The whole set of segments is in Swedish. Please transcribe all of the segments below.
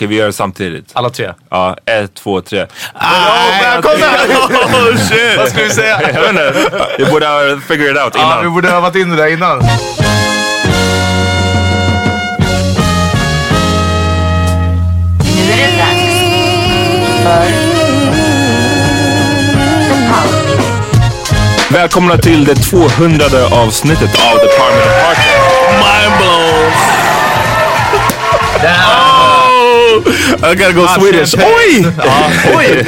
Okej, vi gör det samtidigt. Alla tre. Ja, ett, två, tre. Välkomna! Oh shit! Vad ska vi säga? Jag vet inte. Vi borde ha figured it out Ja, innan. vi borde ha varit in det där innan. Nu är det dags för The Power Trip. Välkomna till det 200 avsnittet av The Parliament of Podcast. Mind blown. I gotta go Swedish. champagne. Ja, oj!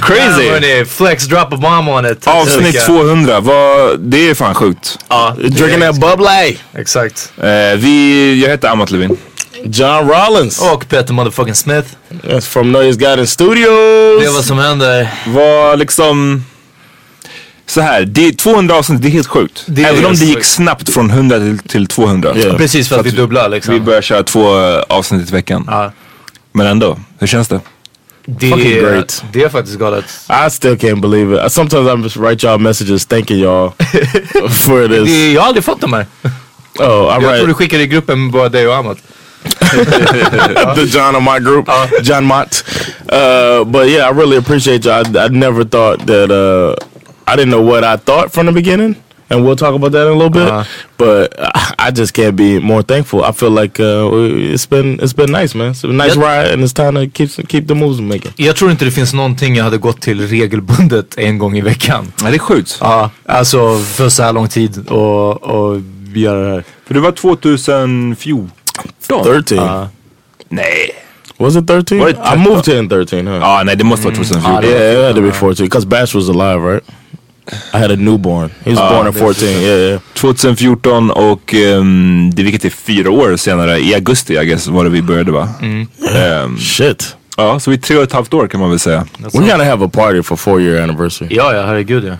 Crazy! Hörni, flex drop a bomb on it. Avsnitt 200, vad, det är fan sjukt. Ja, Drinking that bubbly. exakt. Eh, vi, jag heter Amat Levin. John Rollins. Och Peter motherfucking Smith. That's from Noise Garden Studios. Det är vad som händer. Vad liksom... Så här, det är 200 avsnitt, det är helt sjukt. Det Även om det gick sjukt. snabbt från 100 till, till 200. Ja. Precis för att vi dubblar liksom. Vi börjar köra två eh, avsnitt i veckan. Ja. Men ändå, hur känns det? Det Fucking great. det är faktiskt galet. I still can't believe it. Sometimes I just write y'all messages thanking y'all for this. Det, jag har aldrig fått de här. Oh, I Jag tror du skickade i gruppen bara dig och Amat. the John of my group, John Mott. Uh, but yeah, I really appreciate y'all. I, I never thought that. Uh, I didn't know what I thought from the beginning, and we'll talk about that in a little bit. Uh-huh. But I, I just can't be more thankful. I feel like uh, it's been it's been nice, man. It's a nice Yep. ride, and it's time to keep keep the moves making. Jag tror inte det finns någonting jag hade gått till regelbundet en gång i veckan. Ja, det är sjukt. Ja, alltså för så här lång tid och, och göra det här. För det var 2014. Thirteen. Ja. Nej. Was it thirteen? Var det I moved here in thirteen, huh? Ja, nej det måste vara 2014. Yeah, it had to be 14 because Bash was alive, right? I had a newborn. He was born at 14. Yeah, yeah. 2014 och um, det vilket är fyra år senare, i augusti I guess var det vi började va? Ehm, Shit. ja, så vi är tre och ett halvt år kan man väl säga. We're gonna have a party for four year anniversary. Ja, ja, herregud ja.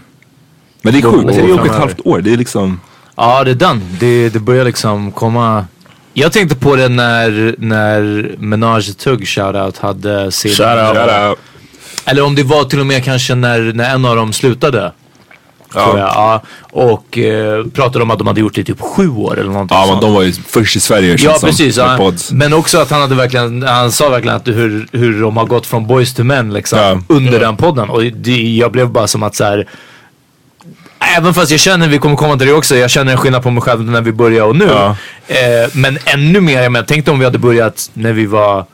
Men det är sjukt, tre och ett halvt år, det är liksom... Ja, det är den. Det, det börjar liksom komma. Jag tänkte på det när, när Menage Tugg shoutout hade sin... Shout out. Shout out. Eller om det var till och med kanske när, när en av dem slutade. Tror jag. Ja. Och eh, pratade om att de hade gjort det i typ sju år eller någonting Ja, men de var ju först i Sverige Ja som, precis, med ja. pods. men också att han hade verkligen, han sa verkligen att hur, hur de har gått från boys to men liksom Ja. under den podden. Och det, jag blev bara som att så här. Även fast jag känner, vi kommer komma till det också, jag känner en skillnad på mig själv när vi började och nu. Ja. Eh, men ännu mer, jag menar, tänk om vi hade börjat när vi var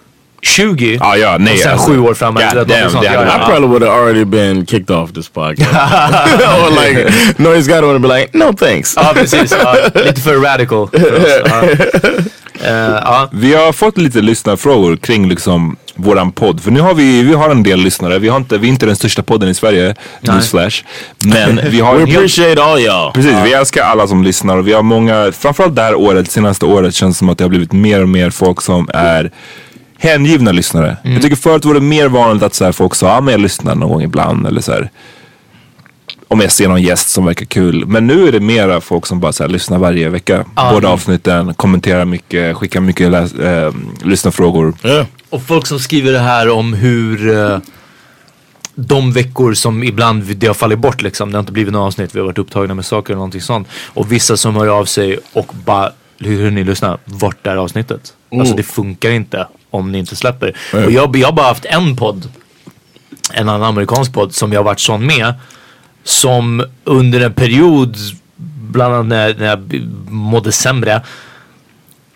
20. Ja, ja, nej. och sen alltså. sju år framåt. God något damn, sånt. det Ja, I probably would have already been kicked off this podcast. or like, Noise Garden would be like, no thanks. Ja precis, ja, lite för radical för oss. Eh, ja. Vi har fått lite lyssnarfrågor kring liksom våran podd. För nu har vi, vi har en del lyssnare. Vi, har inte, vi är inte den största podden i Sverige, newsflash. Men vi har We appreciate all y'all. Precis, vi älskar alla som lyssnar och vi har många, framförallt det här året, senaste året känns som att det har blivit mer och mer folk som är hängivna lyssnare. Jag tycker förut var det mer vanligt att så här, folk sa, ja men jag lyssnar någon gång ibland eller så här. Om jag ser någon gäst som verkar kul. Men nu är det mera folk som bara så här, lyssnar varje vecka. Båda avsnitten, kommenterar mycket, skickar mycket läs, äh, lyssnarfrågor. Yeah. Och folk som skriver det här om hur eh, de veckor som ibland det har fallit bort liksom. Det har inte blivit något avsnitt. Vi har varit upptagna med saker eller någonting sånt. Och vissa som hör av sig och bara, hur, ni lyssnar, vart är avsnittet? Alltså det funkar inte om ni inte släpper. Och jag, jag har bara haft en podd, en annan amerikansk podd som jag har varit sån med. Som under en period, bland annat när, när jag mådde sämre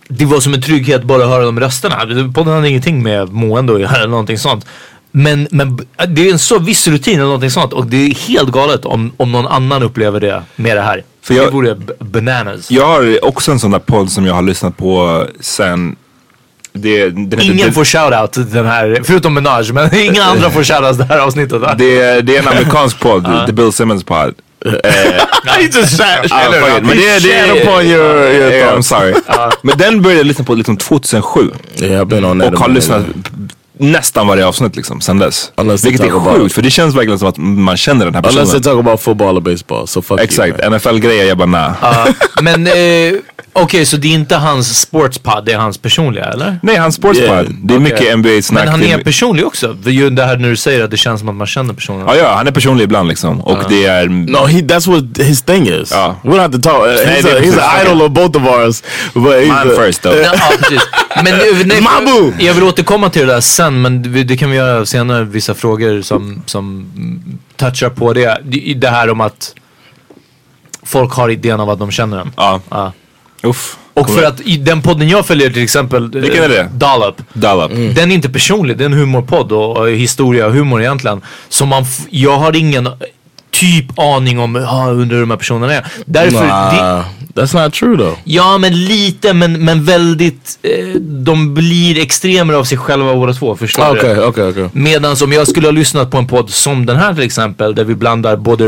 det var som en trygghet bara att höra de rösterna. Podden hade ingenting med mående att göra eller någonting sånt. Men, men det är en så viss rutin eller någonting sånt och det är helt galet om, om någon annan upplever det med det här. För jag- det vore bananas. Jag har också en sån där podd som jag har lyssnat på sen det, den heter Ingen får shoutout den här, förutom Menage, men ingen andra får shoutout det här avsnittet. va? det, det är en amerikansk podd, The Bill Simmons pod. I just. Ah, it. Men det, det, Shat upon your, your Yeah, I'm sorry. Men den började jag lyssna på liksom 2007. Yeah, been on. Och har lyssnat nästan varje avsnitt liksom sen dess. Unless Vilket är sjukt för det känns verkligen som att man känner den här Unless they personen. talk about football or baseball. So fuck Exakt. NFL-grejer jag bara nah. Ja, men eh, Okej, så det är inte hans sportspod, det är hans personliga eller? Nej, hans sportspod. Yeah. Det är mycket Okej. NBA-snack. Men han är personlig också. För ju det här när du säger att det känns som att man känner personen. Ja, ja, han är personlig ibland liksom. Och det är... No, he that's what his thing is. Ja. We don't have to talk. Uh, he's, det a, he's an idol of both of ours. But he's Man a- first though. Ja, precis. Men nu- nej, Mabu! jag vill återkomma till det där sen, men det, kan vi göra senare. Vissa frågor som, som touchar på det. Det, här om att folk har idén av att de känner den. Ja. Uff. Och för att i den podden jag följer till exempel, Vilken är det? Dollop. Dollop. Den är inte personlig, det är en humorpodd och, och historia och humor egentligen. Så man jag har ingen typ aning om ah, undrar hur de här personerna är. Därför, det, Nah, that's not true though. ja men lite men, men väldigt, eh, de blir extremer av sig själva båda två, förstår du? Okay, okay, okay. Medan om jag skulle ha lyssnat på en podd som den här till exempel där vi blandar både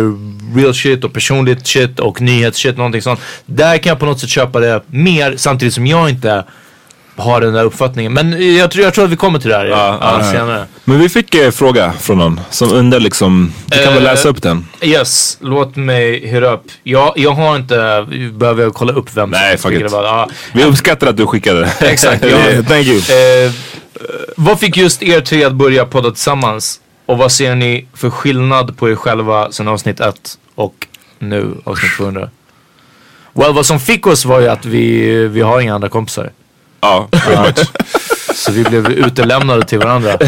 real shit och personligt shit och nyhetsshit någonting sånt. Där kan jag på något sätt köpa det mer samtidigt som jag inte har den där uppfattningen. Men jag tror, jag tror att vi kommer till det här ja, Ja, ja, senare. Men vi fick eh, fråga från någon som undrar liksom, du kan väl Eh, läsa upp den? Yes, låt mig hyra upp. Jag, jag har inte, behöver jag kolla upp vem Nej, som skickade vad. Ja, Vi uppskattar att du skickade. exakt. Jag, Yeah, thank you. Eh, vad fick just er tre att börja podda tillsammans? Och vad ser ni för skillnad på er själva sedan avsnitt 1 och nu avsnitt 200? Well, vad som fick oss var ju att vi, vi har inga andra kompisar. Ja, pretty much. Så vi blev utelämnade till varandra.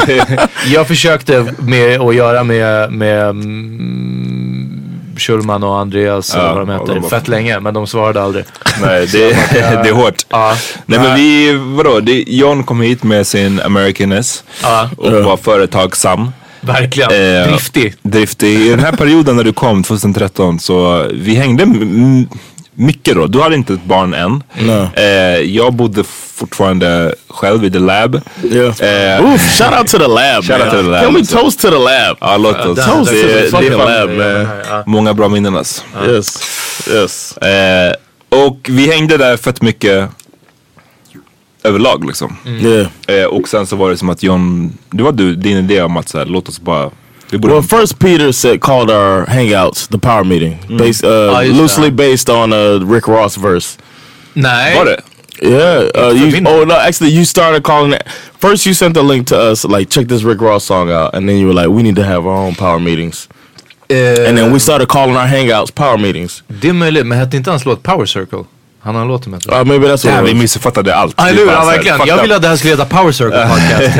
Jag försökte med att göra med, med mm, Schulman och Andreas Ja, och vad de heter bara- fett länge. Men de svarade aldrig. Nej, det, det är hårt. Ja, Nej men vi, vadå, det, John kom hit med sin Americanness ja och var företagsam. verkligen. Eh, Driftig. Driftig. I den här perioden när du kom 2013 så vi hängde mycket då. Du hade inte ett barn än. No. Eh, jag bodde fortfarande själv i the lab. Yeah. Eh, Oof, shout out to the lab. Shout man. out to the lab, Can we toast to the lab? Ja, låt oss. Toast det, the det fucking är lab, man. Ja. många bra minnen alltså. Yes, yes. Eh, och vi hängde där fett mycket överlag liksom. Yeah. Eh, och sen så var det som att John, det var du, din idé om att så här, låt oss bara, Well, first Peter said called our hangouts the power meeting, based uh, Ah, loosely that. based on uh, Rick Ross verse. Nej. var det? Yeah. Uh, you, oh no, actually, you started calling it. First, you sent the link to us, like check this Rick Ross song out, and then you were like, we need to have our own power meetings, Eh, and then we started calling our hangouts power meetings. Det är möjligt, men hette inte hans låt Power Circle? Han har en låt som heter Uh, maybe that's what. Ja, vi missuppfattade allt. Ja, Vi eller hur? Ja, verkligen. Jag ville att det här skulle heta Power Circle podcast.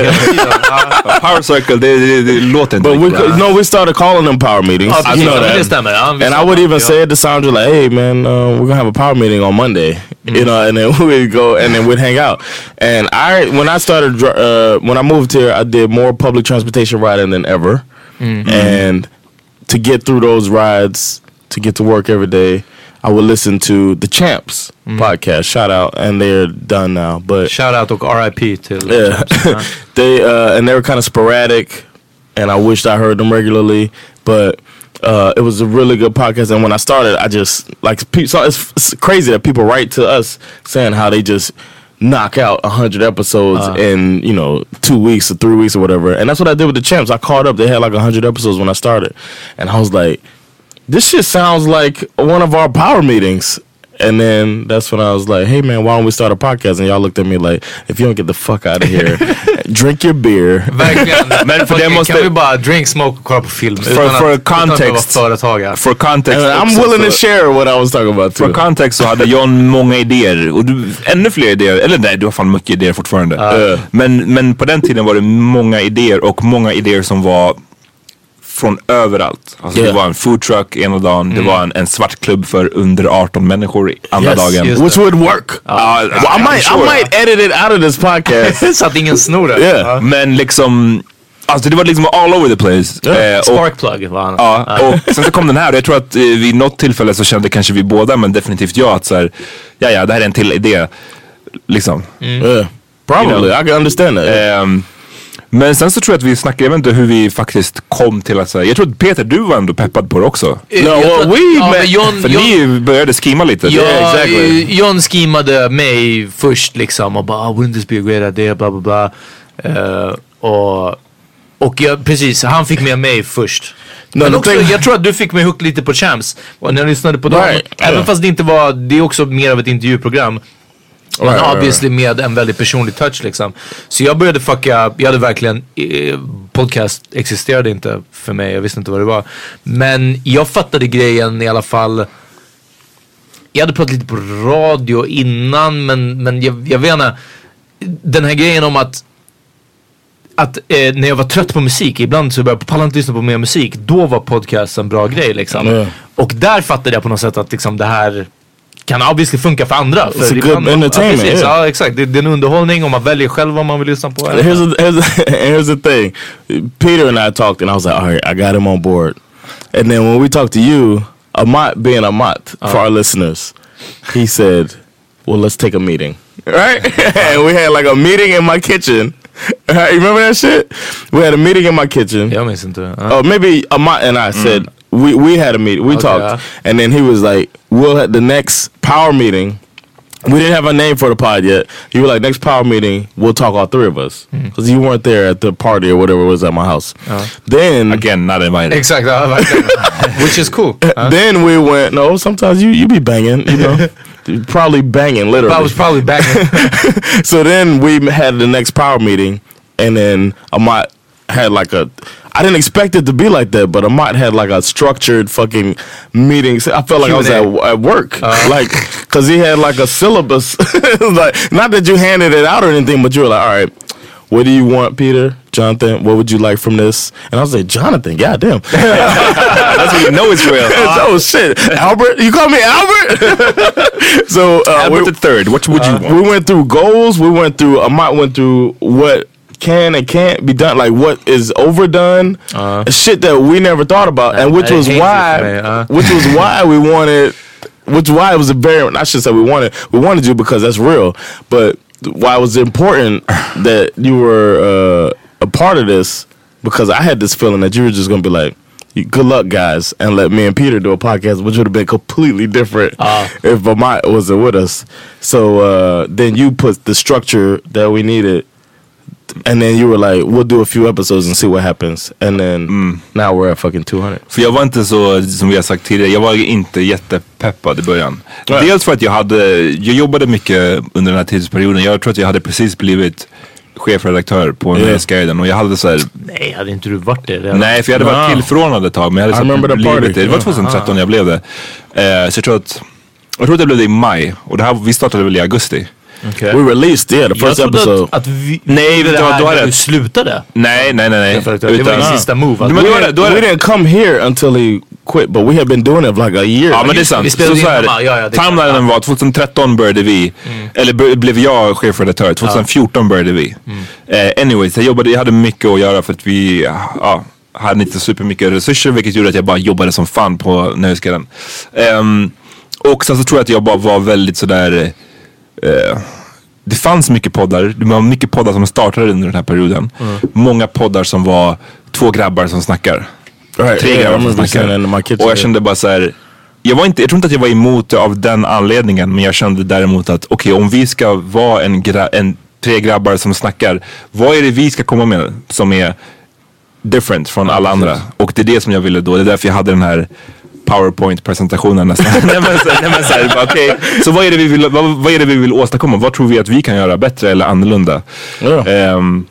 Ja. Power Circle, det, det, det låter inte But we riktigt. could, no, we started calling them power meetings. Ja, you precis. know Ja, that. Det stämmer. Ja, And I would det. even Ja. say it to Sandra like, "Hey man, uh, we're gonna have a power meeting on Monday, you know," and then we'd go and then we'd hang out. And I, when I started, uh, when I moved here, I did more public transportation riding than ever. And to get through those rides, to get to work every day, I would listen to the Champs podcast. Shout out, and they're done now, but. shout out to RIP till Yeah. Ja. they uh, and they were kind of sporadic, and I wished I heard them regularly. But uh, it was a really good podcast. And when I started, I just like so it's, it's crazy that people write to us saying how they just knock out a hundred episodes in you know two weeks or three weeks or whatever. And that's what I did with the champs. I caught up. They had like a hundred episodes when I started, and I was like, this shit sounds like one of our power meetings. And then that's when I was like, hey man, why don't we start a podcast? And y'all looked at me like, if you don't get the fuck out of here, drink your beer. Verkligen. Men för det måste- Kan vi bara drink, smoke och kolla på film? För- utan att- context. For context And I'm willing to share what I was talking about too. För context så hade John många idéer och du, ännu fler idéer, eller nej du har fan mycket idéer fortfarande. Uh. Men, men på den tiden var det många idéer och många idéer som var från överallt. Alltså Yeah. Det var en food truck ena dagen, det var en, en svart klubb för under 18 människor andra Yes, dagen. Which would work. Ja, Well, I might, sure. I might edit it out of this podcast. Så att ingen snor det. Yeah. Ja. Men liksom, alltså det var liksom all over the place. Yeah. Eh, Sparkplug var han. Ja, och sen så kom den här och jag tror att eh, vid något tillfälle så kände kanske vi båda, men definitivt jag att så här, ja ja det här är en till idé. Liksom. yeah. Probably. I can understand that. Ehm, men sen så tror jag att vi snackade, jag vet inte hur vi faktiskt kom till att säga, jag tror att Peter du var ändå peppad på det också. No, Jag tror well, we ja, men John, För John, ni började skima lite. Ja, Det- exactly. eh, John schemade mig först liksom och bara oh, wouldn't this be a great idea bla bla bla. Eh, och och jag, precis, han fick med mig först. Men också, jag tror att du fick mig hooked lite på Champs. Och när jag lyssnade på dem. Right, Även yeah. fast det inte var, det är också mer av ett intervjuprogram. Men Right, right, obviously med en väldigt personlig touch liksom. Så jag började fucka, jag hade verkligen, eh, podcast existerade inte för mig, jag visste inte vad det var. Men jag fattade grejen i alla fall. Jag hade pratat lite på radio innan men, men jag, jag vet inte. Den här grejen om att att eh, när jag var trött på musik, ibland så började jag pallar inte lyssna på mer musik. Då var podcast en bra grej liksom. Ja. Och där fattade jag på något sätt att liksom det här kan obviously funka för andra. För a good entertainment, Ja, yeah. ja exakt. Det, det är en underhållning och man väljer själv vad man vill lyssna på. Here's the, here's, the, here's the thing. Peter and I talked, and I was like, all right, I got him on board. And then when we talked to you, Amat being Amat for our listeners, he said, well, let's take a meeting. Right? and we had like a meeting in my kitchen. Right? Remember that shit? We had a meeting in my kitchen. Jag minns inte. Ja. Oh, maybe Amat and I said we we had a meeting. We Okay, talked, and then he was like, "We'll at the next power meeting." We didn't have a name for the pod yet. You were like, "Next power meeting, we'll talk all three of us," hmm. because you weren't there at the party or whatever was at my house. Oh. Then Again, not invited. Exakt, ja. Which is cool. Ja. then we went. No, sometimes you you be banging, you know, probably banging literally. I was probably back. so then we had the next power meeting, and then Amat had like a. I didn't expect it to be like that, but Amat had like a structured fucking meeting. I felt like I was at, at work, like because he had like a syllabus. like not that you handed it out or anything, but you were like, all right. What do you want, Peter? Jonathan, what would you like from this? And I was like, Jonathan, goddamn. That's what you know it's real. oh shit, Albert, you call me Albert? so uh, Albert we- the third, what would you want? we went through goals. We went through. Amat went through what can and can't be done, like what is overdone, shit that we never thought about, and which I was it, why, uh. which was why we wanted, which why it was a very. I should say we wanted, we wanted you because that's real, but why it was important that you were uh, a part of this because I had this feeling that you were just gonna be like. Good luck, guys, and let me and Peter do a podcast, which would have been completely different if Amat wasn't with us. So uh, then you put the structure that we needed, and then you were like, "We'll do a few episodes and see what happens." And then now we're at fucking two hundred. För jag var inte så, som vi har sagt tidigare, jag var inte jättepeppad i början. Nej. Dels för att jag hade, jag jobbade mycket under den här tidsperioden. Jag tror att jag hade precis blivit chefredaktör på Yeah. Nöjesguiden och jag hade så här, Nej, hade inte du varit det redan? nej för jag hade varit Wow. tillförordnad ett tag men jag hade I så remember the blivit party. det. Det var 2013 jag blev det. Eh, så jag tror att, jag tror att jag blev det i maj och det här, vi startade väl i augusti. Okej. We released yeah the Jag first trodde episode. att, att vi Nej, du vad, här då det- du slutade. Nej, nej, nej. nej. Det var din sista move. Alltså. We, det, we det, didn't come here until he quit, but we had been doing it for like a year. Ja men det är sant. Vi Så, spelade så in här, ja, ja, det timelinen var 2013 började vi, eller b- blev jag chefredaktör, 2014 började vi. Eh, anyways, jag, jobbade, jag hade mycket att göra för att vi ja, hade inte supermycket resurser vilket gjorde att jag bara jobbade som fan på Nöjesguiden. Ehm, och sen så tror jag att jag bara var väldigt sådär eh, det fanns mycket poddar, det var mycket poddar som startade under den här perioden. Många poddar som var två grabbar som snackar. Right, Tre grabbar som snackar. Och jag kände bara så här. Jag, var inte, jag tror inte att jag var emot det av den anledningen men jag kände däremot att okej om vi ska vara en, gra, en tre grabbar som snackar. Vad är det vi ska komma med som är different från alla andra? Och det är det som jag ville då. Det är därför jag hade den här powerpoint-presentationen nästan. nej, men, så, nej, men, så, här, bara, okej, så vad är, det vi vill, vad, vad är det vi vill åstadkomma? Vad tror vi att vi kan göra bättre eller annorlunda? Yeah. Ehm,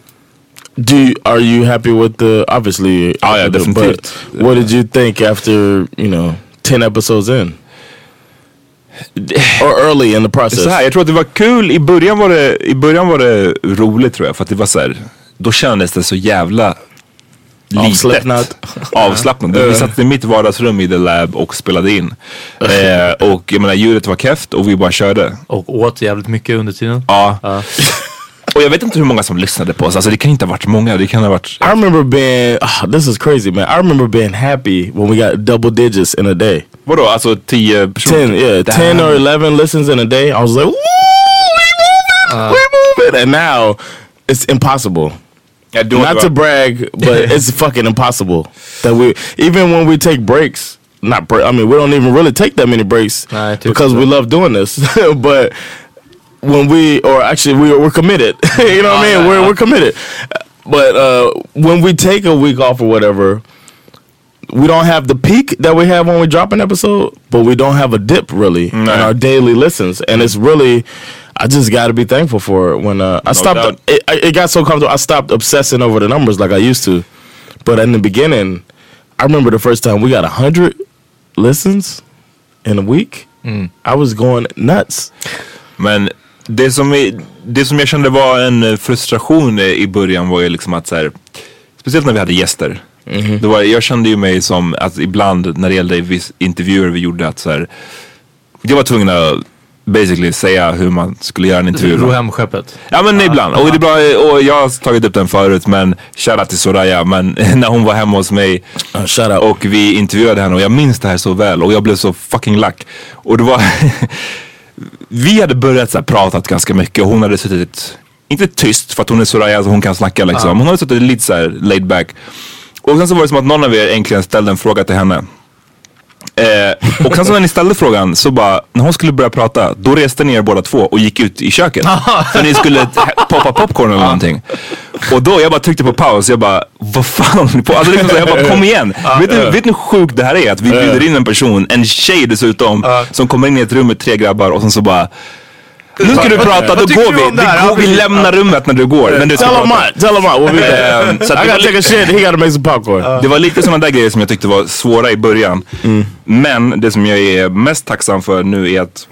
Do you, are you happy with the obviously? Ah, yeah, definitely. But what did you think after you know ten episodes in, or early in the process? Så här, jag tror att det var kul, i början var det, i början var det roligt tror jag. För att det var så här, då kändes det så jävla. Avslappnat. Avslappnat. Vi satt i mitt vardagsrum i The Lab och spelade in. Eh, och jag menar ljudet var keft och vi bara körde. Och åt jävligt mycket under tiden. Ja. Och jag vet inte hur många som lyssnade på oss. Alltså det kan inte ha varit många. Det kan ha varit... I remember being ah, this is crazy, man. I remember being happy when we got double digits in a day. Vadå? Alltså tio personer? Ten, yeah, Damn. ten or eleven listens in a day. I was like, woo, we moving, we moving, and now it's impossible. Ja, då- Not to brag, but it's fucking impossible that we even when we take breaks. Not break. I mean, we don't even really take that many breaks Nah, because så. we love doing this. but when we, or actually, we we're committed. you know what I mean? We're we're committed. But uh, when we take a week off or whatever, we don't have the peak that we have when we drop an episode, but we don't have a dip really in our daily listens, and it's really. I just got to be thankful for it. When uh, I stopped, doubt. it, it got so comfortable. I stopped obsessing over the numbers like I used to. But in the beginning, I remember the first time we got a hundred listens in a week. I was going nuts. Men det som, är, det som jag kände var en eh, frustration i början var ju liksom att så här, speciellt när vi hade gäster. Det var, jag kände ju mig som att ibland när det gällde intervjuer vi gjorde att så här, jag var tvungen att basically säga hur man skulle göra en intervju. Ro hem skeppet. Ja men ibland. Och, det är bra, och jag har tagit upp den förut men shoutout till Soraya. Men när hon var hemma hos mig Uh, out. och vi intervjuade henne och jag minns det här så väl och jag blev så fucking lack. Och det var Vi hade börjat så här, pratat ganska mycket och hon hade suttit, inte tyst för att hon är Soraya så hon kan snacka liksom. Hon hade suttit lite så här laid back. Och sen så var det som att någon av er äntligen ställde en fråga till henne. Eh, och sen så när ni ställde frågan så bara, när hon skulle börja prata, då reste ni er båda två och gick ut i köket. för ni skulle poppa popcorn eller någonting. Och då, jag bara tryckte på paus, jag bara, vad fan håller ni på? Alltså liksom så, jag bara, kom igen. vet, ni, vet ni hur sjukt det här är? Att vi bjuder in en person, en tjej dessutom, som kommer in i ett rum med tre grabbar och sen så bara nu ska du prata, då går du vi. Vi, går, vi Ja, lämnar rummet när du går. Men du ska Tell him what? Tell him what? We'll be there. Ehm, så I det var gotta take a shit. He gotta make some popcorn. det var lite sådana där grejer som jag tyckte var svåra i början. Men det som jag är mest tacksam för nu är att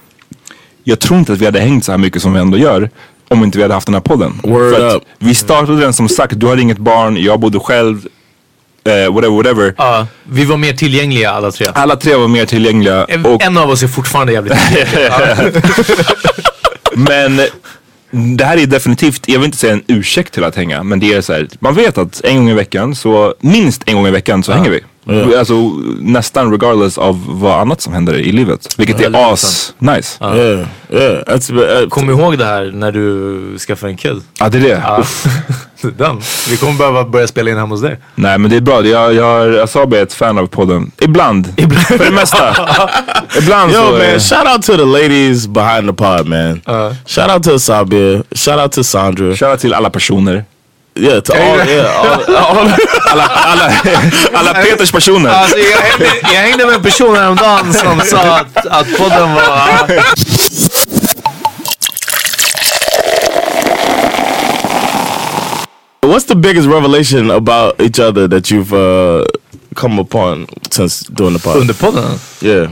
jag tror inte att vi hade hängt så här mycket som vi ändå gör om inte vi hade haft den här podden. Word för up. Vi startade den som sagt, du hade inget barn, jag bodde själv, eh, whatever, whatever. Ja, vi var mer tillgängliga alla tre. Alla tre var mer tillgängliga. En, Och, en av oss är fortfarande jävligt tillgänglig. men det här är definitivt, jag vill inte säga en ursäkt till att hänga, men det är så här, man vet att en gång i veckan, så minst en gång i veckan så hänger vi. Ja. Alltså nästan regardless av vad annat som händer i livet. Vilket Ja, är är as nice. Ja, Yeah, yeah. That's uh, Kom ihåg det här när du skaffar en kid. det är det. Ja. Uff. Den. Vi kommer behöva börja spela in hemma hos dig. Nej men det är bra, jag, jag, Asabi är ett fan av podden. Ibland. För det mesta. Ibland Yo, så... man, eh, shout out to the ladies behind the pod, man. shout out to Sabia. Shout out to Sandra. Shoutout till alla personer. Yeah, to all, yeah, all, all Alla, alla, alla Peters personer. Alltså, jag, hängde, jag hängde med en person häromdagen som sa att, att podden var... What's the biggest revelation about each other that you've uh, come upon since doing the pod? Under podden? yeah.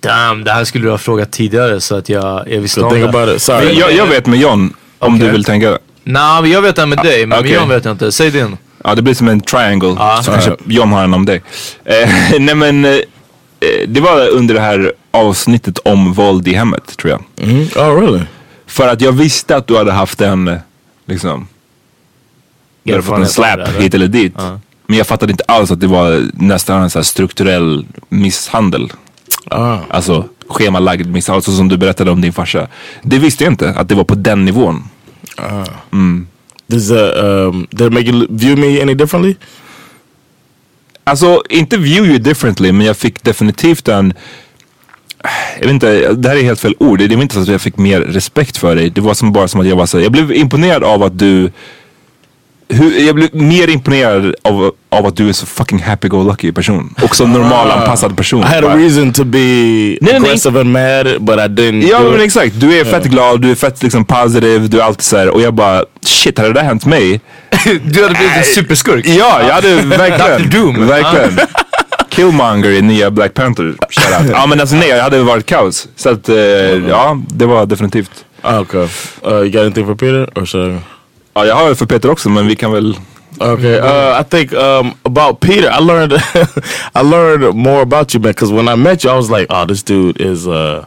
Damn, det här skulle du ha frågat tidigare så att jag, jag visste So om think det. about it. Sorry. Men jag, jag vet med John, om Okej. du vill tänka. Nej, men jag vet en med dig, men med John vet jag inte. Säg din. Ja det blir som en triangle. Ja. Så kanske John har en om dig. Eh, nej men, eh, det var under det här avsnittet om våld i hemmet tror jag. Mhm. Oh, really? För att jag visste att du hade haft en, eh, liksom, du hade fått en slap det, eller? hit eller dit. Ja. Men jag fattade inte alls att det var nästan en så här strukturell misshandel. Ah. Alltså schemalagd misshandel, alltså som du berättade om din farsa. Det visste jag inte, att det var på den nivån. Does uh, um, did it make you view me any differently? Alltså inte view you differently men jag fick definitivt en jag vet inte, det här är helt fel ord. Det är inte så att jag fick mer respekt för dig. Det var som bara som att jag var så jag blev imponerad av att du hur, jag blev mer imponerad av, av att du är så fucking happy-go-lucky person. Och så normalanpassad person. I had a reason to be nej. aggressive and mad, but I didn't. Ja men exakt, du är fett glad, du är fett liksom positive, du är alltid såhär och jag bara shit hade det där hänt mig? Du hade blivit en superskurk. Ja, jag hade verkligen, Dr. Doom. verkligen. Killmonger i nya Black Panther. Ja men alltså nej, jag hade varit kaos. Så att eh, ja, det var definitivt. Ah, Okay. Uh, you got anything for Peter, or should I? Ja, jag har det för Peter också men vi kan väl Okay. Uh, I think um, about Peter, I learned I learned more about you, man. Because when I met you, I was like, oh, this dude is uh,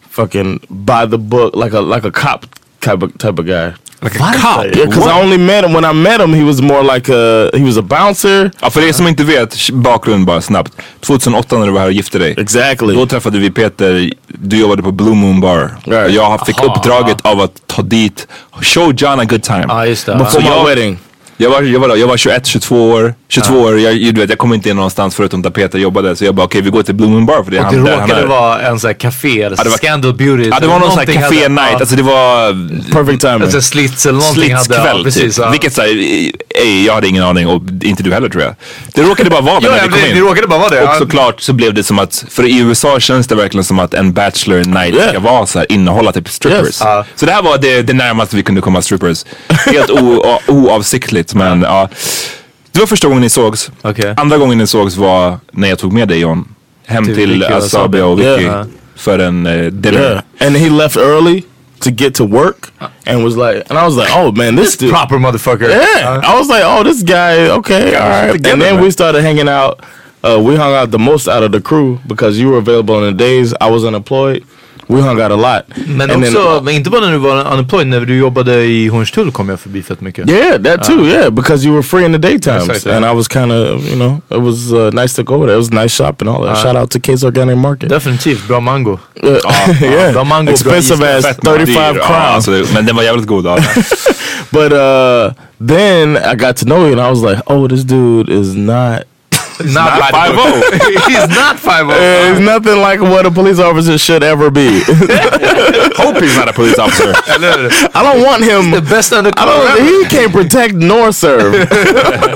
fucking by the book, like a like a cop type of type of guy. Like a cop? Because I only met him when I met him. He was more like a he was a bouncer. Ja, för er som inte vet, bakgrund bara snabbt. 2008 när du var här och gifte dig. Exactly. Då träffade vi Peter, du jobbade på Blue Moon Bar. Right. Jag fick Aha. uppdraget av att ta dit, show John a good time. Ja, just det. Before my wedding. Jag var, jag var, jag var 21, 22 år. 22 år, jag, du vet, jag kom inte in någonstans förutom där Peter jobbade. Så jag bara okej vi går till Blooming Bar för det är Och han, det där han råkade vara en sån här café, eller det var- Scandal Beauty. Ja det var någon sån här café hade- night. ja. Alltså det var Perfect timing. Alltså slits eller någonting hade. Ja, slitskväll precis, typ. ja. Vilket såhär, ej, jag hade ingen aning och inte du heller tror jag. Det råkade bara vara det Ja, när ja, vi kom det, in. det råkade bara vara det. Och ja. såklart så blev det som att, för i USA känns det verkligen som att en bachelor night Yeah. ska vara så här, innehålla typ strippers. Yes. Ja. Så det här var det, det närmaste vi kunde komma strippers. Helt o, oavsiktligt men ja. Det var första gången ni sågs. Okej. Andra gången ni sågs var när jag tog med dig John. Hem Till till, Vicky och Asabi och. Vicky. Yeah. För en uh, dinner. Yeah. And he left early to get to work and was like, and I was like, oh man, this dude. Proper motherfucker. Yeah, I was like, oh, this guy, okay, all right. together, And then man. we started hanging out. Uh, we hung out the most out of the crew because you were available on the days I was unemployed. We hung out a lot. Men And then- också, men inte bara när du var unemployed, när du jobbade i Hornstull kom jag förbi fett mycket. Yeah, that too. yeah, because you were free in the daytimes, Exactly. and I was kind of, you know, it was uh, nice to go there. It was nice shop and all that. Shout out to Case Organic Market. Definitivt, bra mango. Uh, yeah, bra mango, bra expensive is. as Fett, men thirty-five dyr. Ja, crowns. alltså, det- men den var jävligt god. But uh, then I got to know you, and I was like, oh, this dude is not. Not not 5-0. He's not 5 Uh, It's nothing like what a police officer should ever be. Hope he's not a police officer. I don't want him. The best I undercover don't. ever. He can't protect nor serve.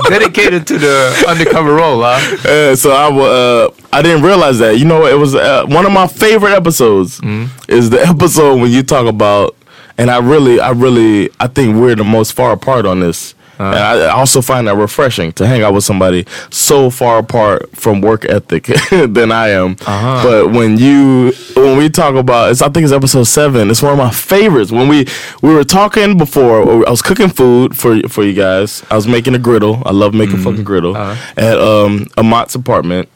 Dedicated to the undercover role. Huh? Uh, so I wa- uh, I didn't realize that. You know, it was uh, one of my favorite episodes. Is the episode when you talk about, and I really, I really, I think we're the most far apart on this. And I also find that refreshing to hang out with somebody so far apart from work ethic than I am. Uh-huh. But when you, when we talk about, it's I think it's episode seven. It's one of my favorites. When we we were talking before, I was cooking food for for you guys. I was making a griddle. I love making mm-hmm. fucking griddle uh-huh. at um, Amat's apartment,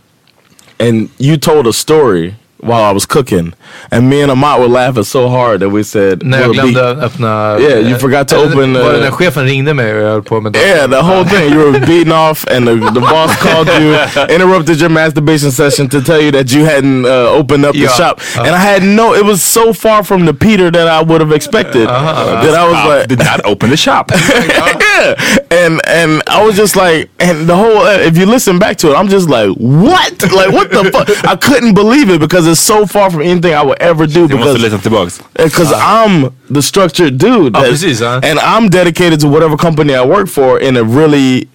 and you told a story while I was cooking, and me and Amat were laughing so hard that we said, När jag glömde öppna... Yeah, you forgot to open, Var det uh, när chefen ringde mig och jag höll på med Yeah, the whole thing. You were beaten off, and the, the boss called you, interrupted your masturbation session to tell you that you hadn't uh, opened up Yeah. the shop. and I had no, it was so far from the Peter that I would have expected that I was Uh, like, did not open the shop. yeah. And and I was just like, and the whole, uh, if you listen back to it, I'm just like, what? Like, what the fuck? I couldn't believe it because it's so far from anything I would ever do because lyssna tillbaks. because I'm the structured dude. that- precis, ja. And I'm dedicated to whatever company I work for in a really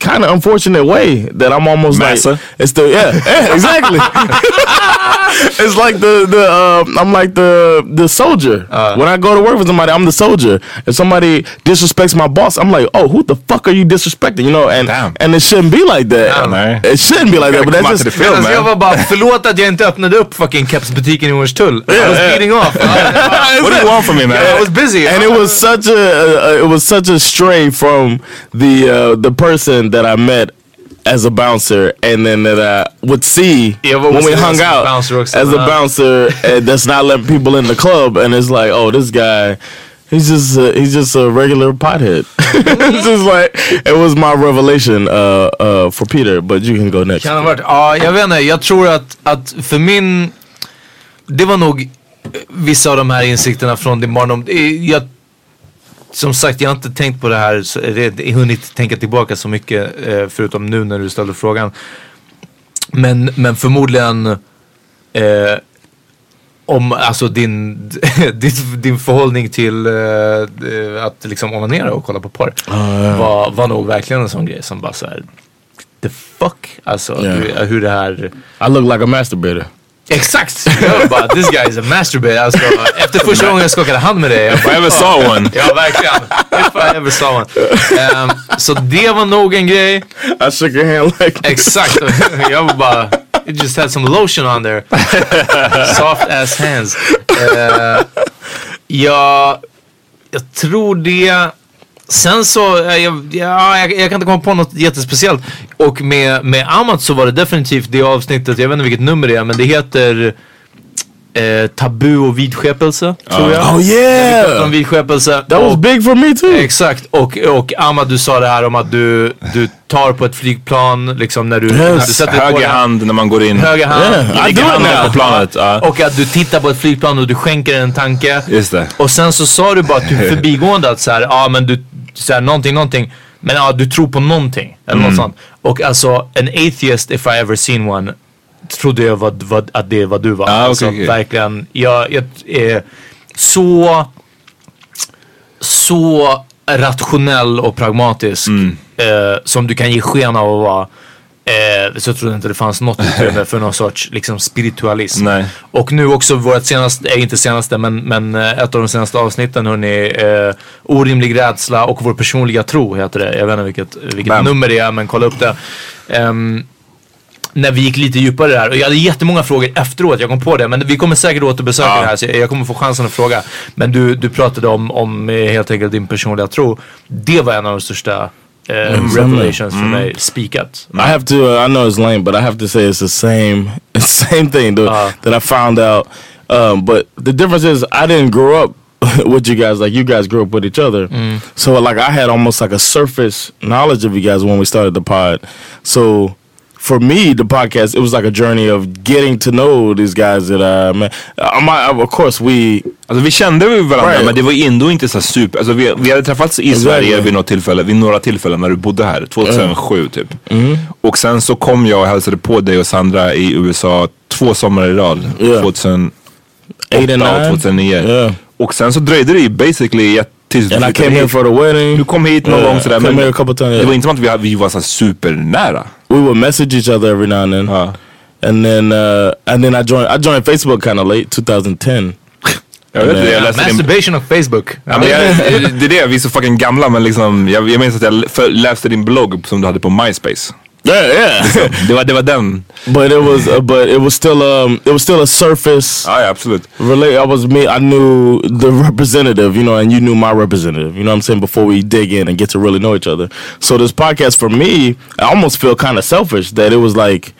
kind of unfortunate way that I'm almost Massa? like it's the yeah, yeah exactly. it's like the the uh, I'm like the the soldier. when I go to work with somebody, I'm the soldier. If somebody disrespects my boss, I'm like, oh, who the fuck are you disrespecting? You know, and Damn. and it shouldn't be like that. Damn, man. It shouldn't be like that. But that's just the film, jag man. var bara, förlåt att jag inte öppnade upp fucking kepsbutiken i Hornstull. I was yeah. beating off. What do you want from me man? I was busy. and it was such a uh, it was such a stray from the uh, the person that I met as a bouncer, and then that I would see Yeah, when we hung out bouncer as a bouncer that's not letting people in the club, and it's like, oh, this guy. He's just uh, he's just a regular pothead. it's just like it was my revelation uh, uh, for Peter, but you can go next. Kan ha varit, ja jag vet inte, jag tror att, att för min, det var nog eh, vissa av de här insikterna från din barndom. Det- Jag, som sagt, jag har inte tänkt på det här, så, eller hunnit tänka tillbaka så mycket eh, förutom nu när du ställde frågan. Men, men förmodligen eh, om alltså din, din, din förhållning till eh, att liksom onanera och kolla på porr var, var nog verkligen en sån grej som bara såhär the fuck? Alltså Ja. hur, hur det här I look like a masturbator. Exakt! Jag bara this guy is a masturbator. Alltså, efter första gången jag skakade hand med dig. Jag If I bara, ever saw one. Ja verkligen. If I ever saw one. Ehm, så det var nog en grej. I shook your hand like Exakt. Jag var bara you just had some lotion on there. Soft ass hands. Uh, jag, jag tror det. Sen så, eh, jag, ja, jag, jag kan inte komma på något jättespeciellt. Och med, med Amat så var det definitivt det avsnittet, jag vet inte vilket nummer det är, men det heter eh, Tabu och vidskepelse, tror jag. Oh Vi yeah, om vidskepelse. that was och- big for me too. Exakt, och, och Ahmad du sa det här om att du, du tar på ett flygplan liksom när du, när du sätter Höger den. hand när man går in. Höger hand. Yeah, I do handen på planet. Ja. Och att du tittar på ett flygplan och du skänker en tanke. Just det. Och sen så sa du bara typ förbigående att så här, ja men du, så här, någonting, någonting. Men ja, du tror på någonting. Eller Mm. något sånt. Och alltså, en atheist if I ever seen one. Trodde jag var, var, att det var du var. Ah, alltså okej. verkligen. Jag, jag är så så rationell och pragmatisk Mm. eh, som du kan ge sken av att vara. Eh, så jag trodde inte det fanns något utrymme för någon sorts liksom, spiritualism. Nej. Och nu också vårt senaste, eh, inte senaste men, men eh, ett av de senaste avsnitten hörni. Eh, orimlig rädsla och vår personliga tro heter det. Jag vet inte vilket, vilket Bam. nummer det är men kolla upp det. Ehm, när vi gick lite djupare där och jag hade jättemånga frågor efteråt, jag kom på det. Men vi kommer säkert återbesöka Ja. det här så jag, jag kommer få chansen att fråga. Men du, du pratade om, om eh, helt enkelt din personliga tro. Det var en av de största eh, revelations för mig, spikat. I have to. Uh, I know it's lame, but I have to say it's the same, same thing dude, Uh. that I found out. Um, but the difference is I didn't grow up with you guys like you guys grew up with each other. So like I had almost like a surface knowledge of you guys when we started the pod. So for me, the podcast it was like a journey of getting to know these guys that I met. My, of course, we Alltså vi kände varandra Right. men det var ändå inte så super, alltså vi, vi hade träffats i Exactly. Sverige vid något tillfälle, vid några tillfällen när du bodde här, 2007 typ. Och sen så kom jag och hälsade på dig och Sandra i USA två somrar i rad, Yeah. 2008 Eight and och nine? 2009. Yeah. Och sen så dröjde det ju basically jätte- tills du and I came here hit. for the wedding. Du kom hit någon Yeah, gång sådär men times. det var inte som att vi, vi var så supernära. We would message each other every now and then. Ja. And then uh, and then I joined I joined Facebook kind of late, 2010. Jag vet inte, jag läste din... Masturbation of Facebook. Ja, men jag, det är det, vi är så fucking gamla men liksom, jag, jag minns att jag läste din blogg som du hade på MySpace. Yeah, yeah. Det var, det var den. but it was uh, but it was still um it was still a surface Ja, ja absolut. relate. I was me. I knew the representative, you know, and you knew my representative. You know what I'm saying? Before we dig in and get to really know each other. So this podcast for me, I almost feel kind of selfish that it was like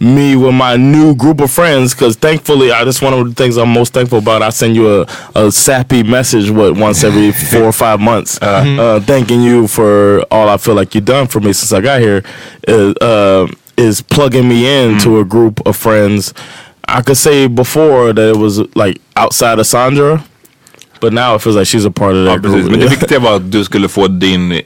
me with my new group of friends because thankfully I that's one of the things I'm most thankful about. I send you a, a sappy message what once every four or five months, uh, thanking you for all I feel like you've done for me since I got here. Is, uh, is plugging me in to a group of friends. I could say before that it was like outside of Sandra, but now it feels like she's a part of Ja, that precis. group. Men det viktiga var att du skulle få din...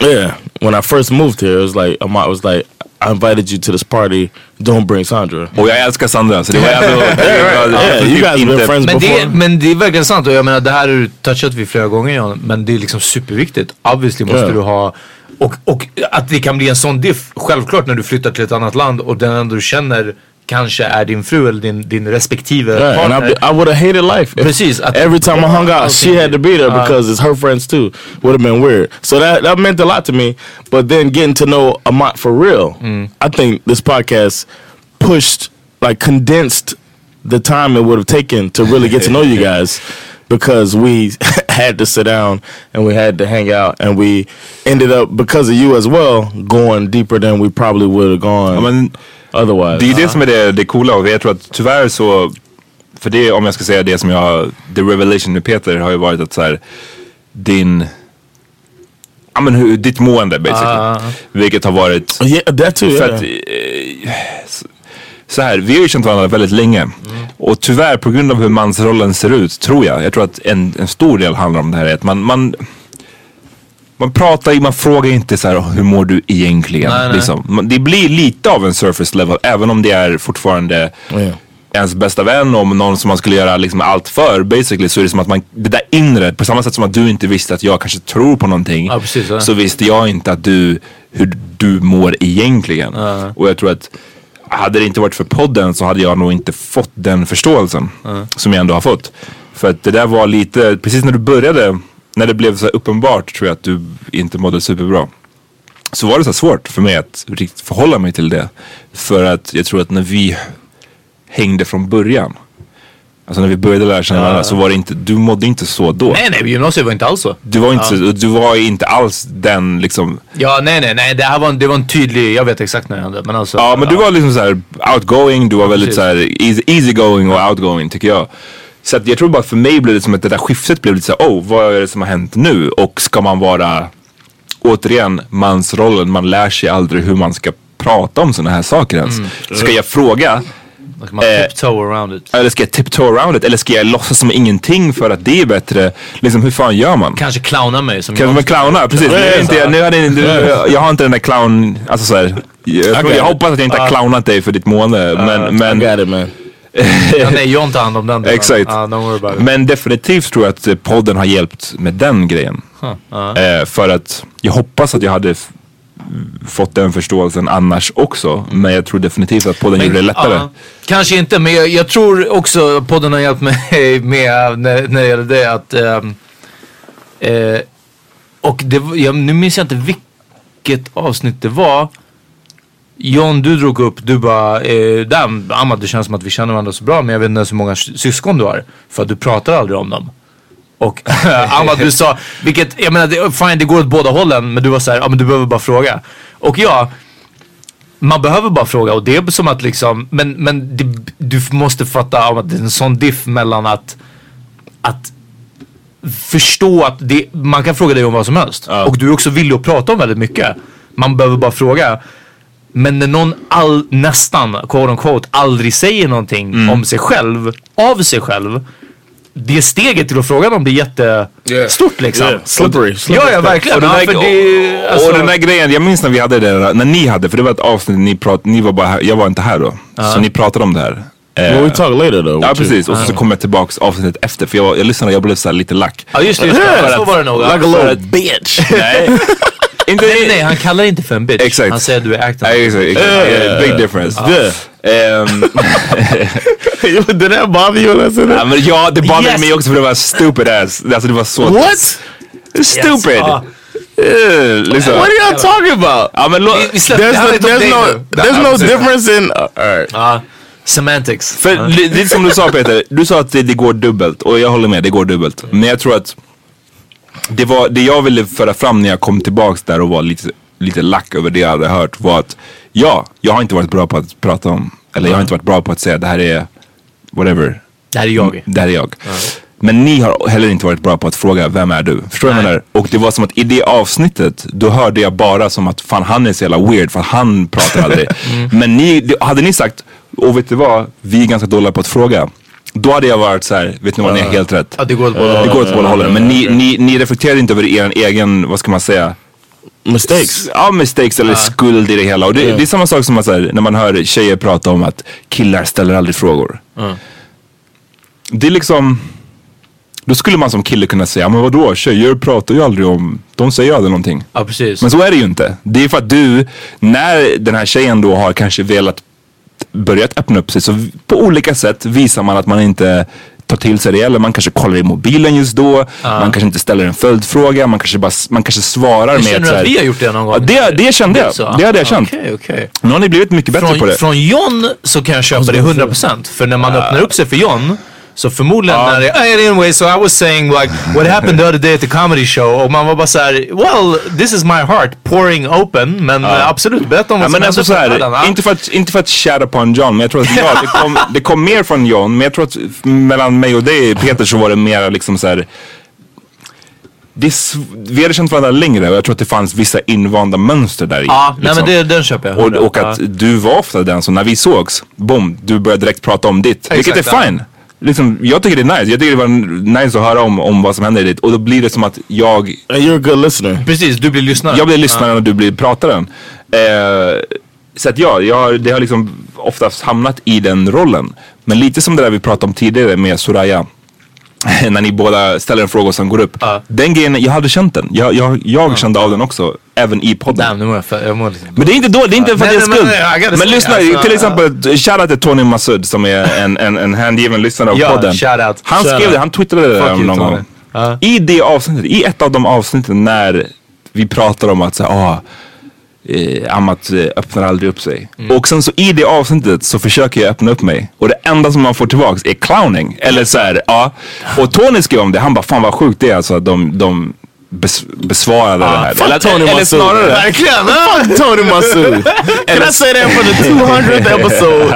Yeah, when I first moved here, it was like Amat was like, "I invited you to this party. Don't bring Sandra." Och jag älskar Sandra så det var ändå... Yeah, you guys have been friends Men before. det, men det är verkligen sant och jag menar det här har du touchat vid flera gånger Jan, men det är liksom superviktigt. Obviously måste Ja. du ha och, och att det kan bli en sån diff självklart när du flyttar till ett annat land och den enda du känner kanske är din fru eller din, din respektive Yeah, and partner. I, I would have hated life. if Precis, att- every time I hung out, she had to be there Uh, because it's her friends too. Would have been weird. So that that meant a lot to me. But then getting to know Amat for real, I think this podcast pushed, like, condensed the time it would have taken to really get to know you guys. Because we had to sit down and we had to hang out, and we ended up because of you as well going deeper than we probably would have gone Ja, men otherwise. det är ju det som är det, det coola och jag tror att tyvärr så... För det, om jag ska säga det som jag... The revelation med Peter har ju varit att så här, din... Ja men hur, ditt mående basically. Ah. Vilket har varit... yeah, that too. För Yeah. att, eh, så här, vi har ju känt varandra väldigt länge. Och tyvärr på grund av hur mansrollen ser ut, tror jag. Jag tror att en, en stor del handlar om det här. Att man, man, man pratar man frågar inte så här, hur mår du egentligen? Nej, nej. Liksom. Det blir lite av en surface level, även om det är fortfarande Yeah. ens bästa vän och någon som man skulle göra liksom allt för. Basically så är det som att man, det där inre, på samma sätt som att du inte visste att jag kanske tror på någonting. Ja, precis, ja. Så visste jag inte att du, hur du mår egentligen. Och jag tror att hade det inte varit för podden så hade jag nog inte fått den förståelsen som jag ändå har fått. För att det där var lite, precis när du började, när det blev så uppenbart tror jag att du inte mådde superbra. Så var det så svårt för mig att riktigt förhålla mig till det. För att jag tror att när vi hängde från början. Alltså när vi började lära känna varandra så var det inte, du mådde inte så då. Nej nej, gymnasiet var inte alls så. Du var inte, så, du var inte alls den liksom Ja nej nej nej, det här var en, det var en tydlig, jag vet exakt när det hände. Men alltså. Ja men du var liksom så här outgoing, du var väldigt precis. så här easy, easygoing och outgoing tycker jag. Så att jag tror bara för mig blev det som att det där skiftet blev lite så här, oh vad är det som har hänt nu? Och ska man vara, återigen, mansrollen, man lär sig aldrig hur man ska prata om sådana här saker ens. Ska jag fråga Like man Eh, tiptoe around it. Eller ska jag tiptoe around it? Eller ska jag låtsas som ingenting för att det är bättre? Liksom hur fan gör man? Kanske clowna mig som Kan jag man clowna? Precis. Nu är jag, inte, nu är det, nu, jag har inte den där clown... Alltså så här, jag, got jag hoppas att jag inte har clownat dig för ditt mående. Men, I men, got it man. ja, Nej, jag tar hand om den. Exakt. Uh, it. men definitivt tror jag att podden har hjälpt med den grejen. Huh. Uh. Eh, för att jag hoppas att jag hade fått den förståelsen annars också. Men jag tror definitivt att podden gjorde det lättare. ja, kanske inte, men jag, jag tror också podden har hjälpt mig med när, när det gäller det att ehm, eh, och det, jag, nu minns jag inte vilket avsnitt det var. John, du drog upp, du bara, eh, damn Ahmad det känns som att vi känner varandra så bra men jag vet inte ens hur många sy- syskon du har. För att du pratar aldrig om dem. Och Ahmad du sa, vilket, jag menar det, fine det går åt båda hållen men du var så här, ja men du behöver bara fråga. Och ja, man behöver bara fråga och det är som att liksom, men, men det, du måste fatta om att det är en sån diff mellan att, att förstå att det, man kan fråga dig om vad som helst. Och du är också villig att prata om väldigt mycket. Man behöver bara fråga. Men när någon all, nästan, quote on quote, aldrig säger någonting om sig själv, av sig själv. Det steget till att fråga dem blir jättestort liksom. Yeah, slippery, slippery Ja, ja verkligen. Och den, Ja, där, för det, och, alltså- och den där grejen, jag minns när vi hade det, där- när ni hade, för det var ett avsnitt ni pratade, ni var bara här, jag var inte här då. Så ni pratade om det här. Well, we talk later though. ja precis, och så kom jag tillbaks avsnittet efter för jag, jag lyssnade jag blev så här lite lack. Ja just det, just det. så var det nog. Like a little bitch. Nej, inte, Nej, nej, han kallar inte för en bitch. Exakt. Han säger att du är actor. Nej, exakt, exakt. Yeah, big difference. Yeah. Ehm, Did that bother you when I said ja, men ja, det badade Yes. mig också för det var stupid ass. Alltså det var så... What? Stupid! Ja. Eh, liksom. What are y'all talking about? Ja men lå- Vi- vi There's det no, är there's dig no, there's no difference in. Uh, all right. Ja. Semantics. För li- lite som du sa Peter, du sa att det, det går dubbelt och jag håller med, det går dubbelt. Men jag tror att det, var, det jag ville föra fram när jag kom tillbaks där och var lite, lite lack över det jag hade hört var att ja, jag har inte varit bra på att prata om, eller jag har inte varit bra på att säga det här är whatever, Det här är jag. det här är jag. Men ni har heller inte varit bra på att fråga vem är du? Förstår du vad jag menar? Och det var som att i det avsnittet då hörde jag bara som att fan han är så jävla weird för han pratar aldrig. Mm. Men ni, hade ni sagt, och vet du vad, vi är ganska dåliga på att fråga. Då hade jag varit så här, vet ni vad, ni är helt rätt. Ja, det går åt båda Det hållen. går åt båda hållen. Men ni, ni, ni reflekterade inte över er egen, vad ska man säga? Mistakes. Ja, mistakes eller skuld i det hela. Och det, det är samma sak som att, så här, när man hör tjejer prata om att killar ställer aldrig frågor. Det är liksom, då skulle man som kille kunna säga, men vadå, tjejer pratar ju aldrig om, de säger aldrig någonting. Ja, precis. Men så är det ju inte. Det är för att du, när den här tjejen då har kanske velat börjat öppna upp sig så på olika sätt visar man att man inte tar till sig det eller man kanske kollar i mobilen just då. Man kanske inte ställer en följdfråga. Man kanske, bara, man kanske svarar med Känner du att vi har gjort det någon gång? Ja, det, det kände jag. Så? Det hade jag känt. Okej, okej. Nu har ni blivit mycket bättre på Från, det. från John så kan jag köpa det 100% för när man öppnar upp sig för John så förmodligen när det, "Ah, anyway so I was saying like what happened the other day at the comedy show och man var bara såhär well this is my heart pouring open men eh, absolut berätta om Ja, vad men som alltså så här, ja. inte för att, inte för att på en John, men jag tror att ja, det, kom, det kom mer från John. Men jag tror att mellan mig och dig Peter så var det mer liksom så här. Det vi hade känt varandra längre och jag tror att det fanns vissa invanda mönster där i. Ja, nej liksom. men det, den köper jag. och, och Ja. att du var ofta den som när vi sågs, boom, du började direkt prata om ditt. vilket Exakt, är ja. Liksom, jag tycker det är nice. Jag tycker det var nice att höra om, om vad som händer i ditt. Och då blir det som att jag And you're a good listener. Precis, du blir lyssnare. jag blir lyssnaren och du blir prataren. Eh, så att ja, jag, har- det har liksom oftast hamnat i den rollen. Men lite som det där vi pratade om tidigare med Soraya. När ni båda ställer en fråga och sen går upp. Ja. Den grejen, jag hade känt den. Jag, jag, jag kände av den också. Även i podden. Damn, nu mår jag, för, jag mår lite... Men det är inte då, det är inte för att Nej, det är skuld. men, lyssna, alltså, till uh, exempel, shoutout till Tony Masud som är en, en, en hängiven lyssnare av Ja, podden. shoutout. Han skrev Shoutout. det, han twittrade det Fuck där någon gång. I det avsnittet, i ett av de avsnitten när vi pratar om att så ah, eh, Amat eh, öppnar aldrig upp sig. Mm. Och sen så i det avsnittet så försöker jag öppna upp mig. Och det enda som man får tillbaks är clowning. Eller så här, ja. Och Tony skrev om det, han bara fan vad sjukt det är alltså att de, de bes besvarade det här. fuck Eller, Tony eller Masood. snarare, Verkligen! Fuck Tony Masood. Can I say that for the 200th episode?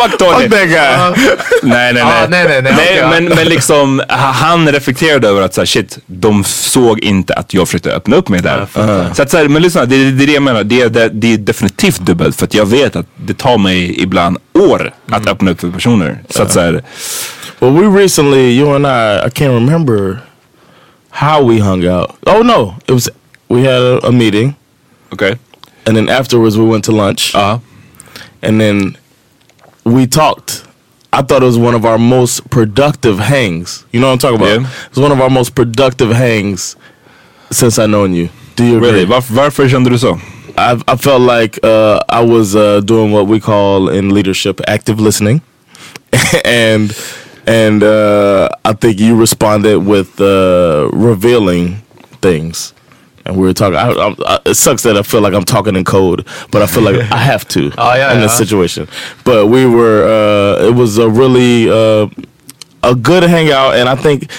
fuck Tony. Fuck that guy. Nej, nej, Ah, nej. nej, nej, nej, ja. men, men liksom, ha- han reflekterade över att så här, shit, de såg inte att jag försökte öppna upp mig där. Så att så här, men lyssna, det, det är det jag menar. Det, är- det, det är definitivt dubbelt. För att jag vet att det tar mig ibland år att öppna upp för personer. Så att så här, Well, we recently, you and I, I can't remember how we hung out. Oh no, it was we had a, a meeting, Okay. and then afterwards we went to lunch, Ja. and then we talked. I thought it was one of our most productive hangs. You know what I'm talking about? Yeah. It was one of our most productive hangs since I known you. Do you agree? Really? Varför, varför kände du så? I, I felt like uh, I was uh, doing what we call in leadership active listening, and and uh, I think you responded with uh, revealing things. And we were talking. I, I, I, it sucks that I feel like I'm talking in code, but I feel like I have to Oh, yeah, in this situation. But we were. Uh, it was a really uh, a good hangout, and I think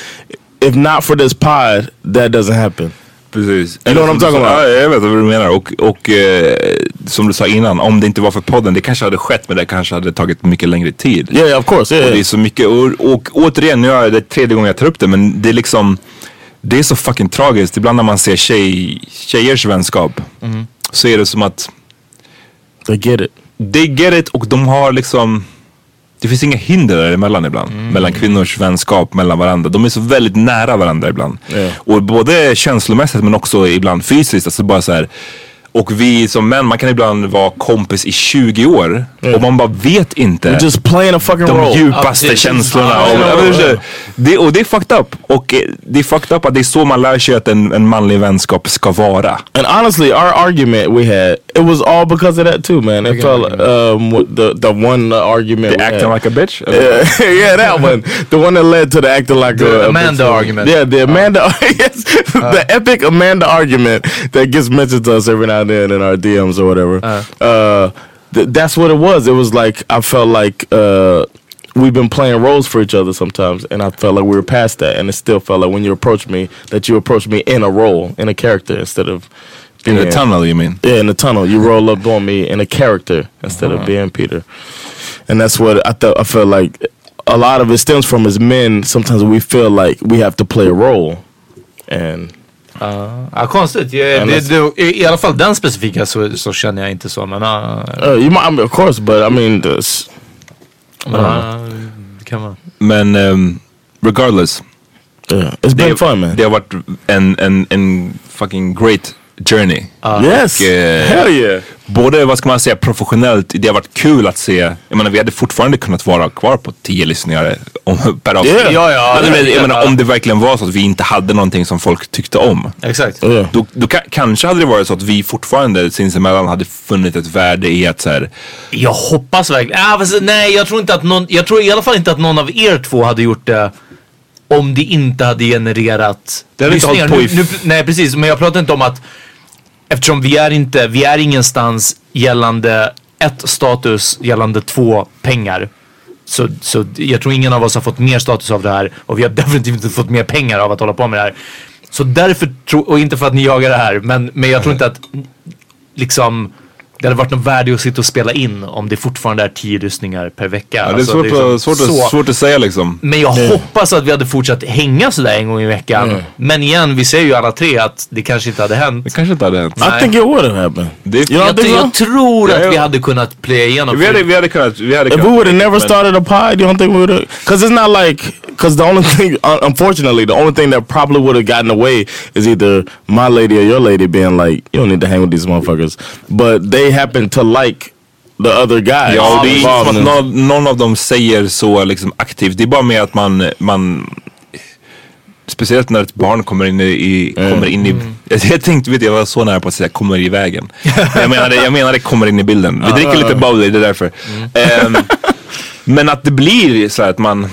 if not for this pod, that doesn't happen. Precis. You know what I'm talking about? Ja, jag vet vad du menar. Och, och eh, som du sa innan, om det inte var för podden, det kanske hade skett men det kanske hade tagit mycket längre tid. Yeah, yeah of course. Yeah, Och det är så mycket, och, och återigen, nu är det tredje gången jag tar upp det, men det är liksom, det är så fucking tragiskt. Ibland när man ser tjej, tjejers vänskap, så är det som att they get it. they get it och de har liksom det finns inga hinder däremellan ibland. Mellan kvinnors vänskap, mellan varandra. De är så väldigt nära varandra ibland. Ja. Och både känslomässigt men också ibland fysiskt. Alltså bara så här, och vi som män, man kan ibland vara kompis i 20 år och man bara vet inte just playing a fucking de role. djupaste precis. känslorna. Ja, Och, inte, ja. det, och det är fucked up. Och eh, det är fucked up att det är så man lär sig att en, en manlig vänskap ska vara. And honestly, our argument we had, it was all because of that too, man. It felt um the the one uh, argument. The we acting had. like a bitch. Yeah, yeah, that one. The one that led to the acting like The a, a Amanda bitch. argument. Yeah, the Amanda. yes, the epic Amanda argument that gets mentioned to us every now and then in our DMs or whatever. Uh, th- that's what it was. It was like I felt like uh, we've been playing roles for each other sometimes, and I felt like we were past that. And it still felt like when you approach me, that you approach me in a role, in a character, instead of In the tunnel you mean? yeah, in the tunnel, you roll up on me in a character instead of being Peter, and that's what I thought. I felt like a lot of it stems from as men. Sometimes we feel like we have to play a role, and Ja, konstigt. Jag, det, det, i, I alla fall den specifika så, så känner jag inte så. Men, uh, uh, you might, I mean, of course, but I mean, this, men uh, det kan vara. Men ehm, regardless. yeah, it's been det, fun, man. det har varit en, en, en fucking great journey. yes, Och, eh, hell yeah. Både, vad ska man säga, professionellt, det har varit kul att se. Jag menar vi hade fortfarande kunnat vara kvar på 10 lyssningar om, per avsnitt. Yeah. Ja, ja, Alltså, men, jag menar, om det verkligen var så att vi inte hade någonting som folk tyckte om. Exakt. Yeah. Då, då ka- kanske hade det varit så att vi fortfarande sinsemellan hade funnit ett värde i att så här, Jag hoppas verkligen. Ah, fast, nej, jag tror inte att någon, jag tror i alla fall inte att någon av er två hade gjort det om det inte hade genererat Det hade inte lyssningar. hållit på i nu, f- nu, Nej precis, men jag pratar inte om att eftersom vi är inte, vi är ingenstans gällande ett status, gällande två pengar. Så, så jag tror ingen av oss har fått mer status av det här och vi har definitivt inte fått mer pengar av att hålla på med det här. Så därför, tro, och inte för att ni jagar det här, men, men jag tror inte att liksom det hade varit något värde att sitta och spela in om det fortfarande är tio lyssningar per vecka. ja, det är Alltså, svårt, liksom att, svårt, så- att, svårt att säga liksom. Men jag hoppas att vi hade fortsatt hänga sådär en gång i veckan. Men igen, vi säger ju alla tre att det kanske inte hade hänt. Det kanske inte hade hänt. I think it would have happened. Det, Jag, so? jag tror att vi hade kunnat playa igenom. vi, hade, vi hade kunnat, vi hade If kunnat. we would have never started a pod, you don't think we would have? Because it's not like, because the only thing, un- unfortunately, the only thing that probably would have gotten away is either my lady or your lady being like, you don't need to hang with these motherfuckers. But they happen to like the other guy. Ja, det är inte som att någon, någon av dem säger så liksom aktivt. Det är bara med att man, man Speciellt när ett barn kommer in i, i kommer in i jag, jag tänkte, vet jag var så nära på att säga kommer i vägen. Men jag menade, jag menade kommer in i bilden. Vi dricker lite bubbly, det är därför. Ehm, men att det blir så här att man,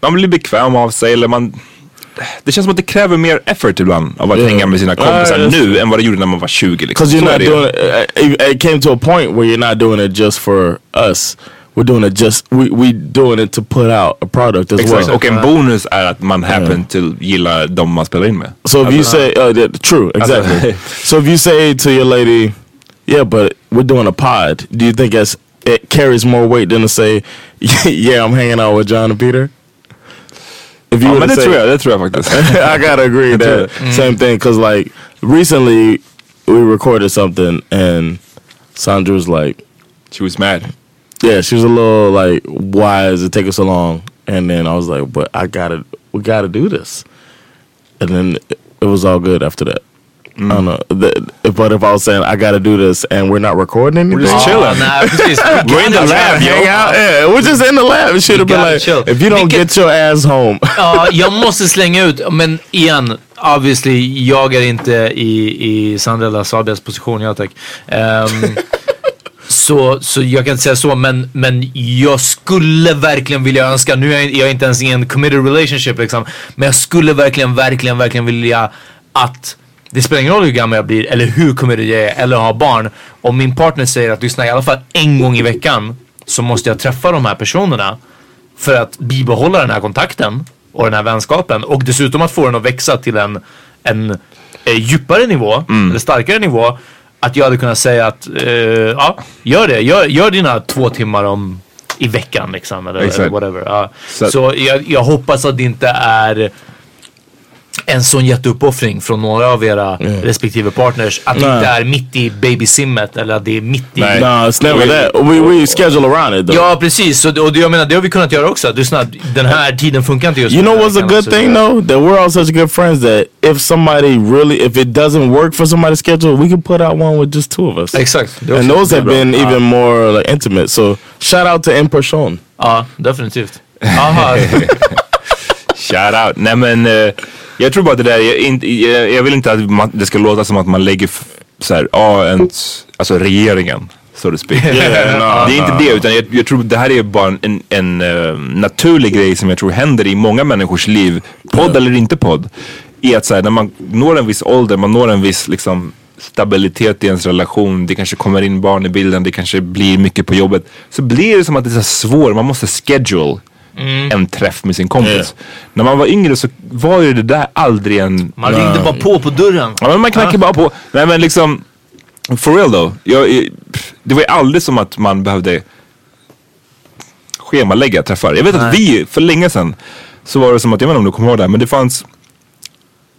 man blir bekväm av sig eller man det känns som att det kräver mer effort ibland av att Ja. hänga med sina kompisar just nu än vad det gjorde när man var 20. Liksom. Because you're not doing it, uh, it, it came to a point where you're not doing it just for us. we're doing it just we we doing it to put out a product as Exakt. well. Och en bonus är att man happen to gilla de man spelar in med. So if you say uh, that, true, exactly. so if you say to your lady, yeah, but we're doing a pod, do you think it's, it carries more weight than to say, yeah, I'm hanging out with John and Peter? If you men to det say- jag, det tror jag faktiskt. I gotta agree that same thing because like recently we recorded something and Sandra was like, She was mad. yeah, she was a little like, why does it take us so long? And then I was like, but I gotta, we gotta do this. And then it was all good after that. I don't know. The, but if I was saying I gotta do this and we're not recording anything, just chilling. Nej, precis. We're in the lab, hang out. Yeah, we're just in the lab. It should have been like, chill. if you don't Vilket- get your ass home. Ja, jag måste slänga ut, men igen, obviously, jag är inte i, i Sandra Sabias position, ja tack. Ehm, så, så jag kan inte säga så, men, men jag skulle verkligen vilja önska, nu är jag, jag är inte ens i en committed relationship liksom, men jag skulle verkligen, verkligen, verkligen vilja att det spelar ingen roll hur gammal jag blir eller hur committed jag är eller har barn. Om min partner säger att lyssna i alla fall en gång i veckan så måste jag träffa de här personerna för att bibehålla den här kontakten och den här vänskapen och dessutom att få den att växa till en, en eh, djupare nivå eller starkare nivå. Att jag hade kunnat säga att eh, ja, gör det. Gör, gör dina två timmar om i veckan liksom eller, eller whatever. Ja. Så Så, jag, jag hoppas att det inte är en sån jätteuppoffring från några av era respektive partners. Att det inte är mitt i babysimmet eller att det är mitt i... Nej. no, it's never that. We we schedule around it though. Ja precis, och det, jag menar det har vi kunnat göra också. Du snart, den här tiden funkar inte just You know what's a good också thing though? That we're all such good friends that if somebody really, if it doesn't work for somebody's schedule, we can put out one with just two of us. Exakt. And those have bra. been Ja. even more like intimate. So shout out to in person. Ja, definitivt. Aha. Shout out. Nej men eh, jag tror bara det där, jag, inte, jag, jag vill inte att man, det ska låta som att man lägger f- så här, ja, en, alltså regeringen. So to speak. det är inte det utan jag, jag tror det här är bara en, en eh, naturlig grej som jag tror händer i många människors liv, podd eller inte podd. I att så här, när man når en viss ålder, man når en viss liksom stabilitet i ens relation, det kanske kommer in barn i bilden, det kanske blir mycket på jobbet. Så blir det som att det är så svårt, man måste schedule en träff med sin kompis. När man var yngre så var ju det där aldrig en... Man ringde bara på på dörren. Ja men man knackar bara på. Nej men liksom, for real då. Jag, det var ju aldrig som att man behövde schemalägga träffar. Jag vet att vi, för länge sedan, så var det som att, jag vet inte om du kommer ihåg det här, men det fanns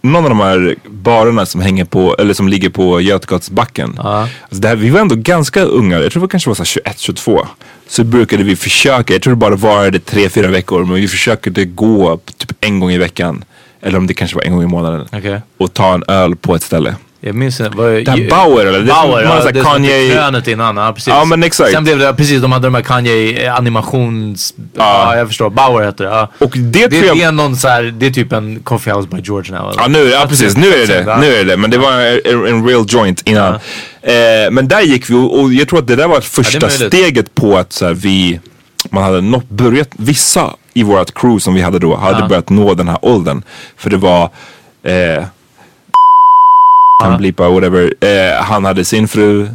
någon av de här barerna som hänger på, eller som ligger på Götgatsbacken. Alltså det här, vi var ändå ganska unga, jag tror det kanske var så här 21, 22. Så brukade vi försöka, jag tror det bara varade tre, fyra veckor, men vi försökte gå typ en gång i veckan. Eller om det kanske var en gång i månaden. Okej. Och ta en öl på ett ställe. Jag minns inte. Det här Bauer eller? Det Bauer, har ja, det Kanye- krönet innan. Ja, precis. Ja, men exakt. Sen blev det, precis, de hade de här Kanye eh, animations... Ja, jag förstår. Bauer heter det. Ja. Och det Det, jag... det är någon så här, det är typ en Coffee House by George now. eller? Ja, nu, ja precis, nu är det det. Nu är det det. Men det var en, en real joint innan. Eh, men där gick vi och, och jag tror att det där var första steget på att så här, vi, man hade nått, börjat, vissa i vårt crew som vi hade då hade börjat nå den här åldern. För det var, eh, kan blipa whatever, eh, han hade sin fru,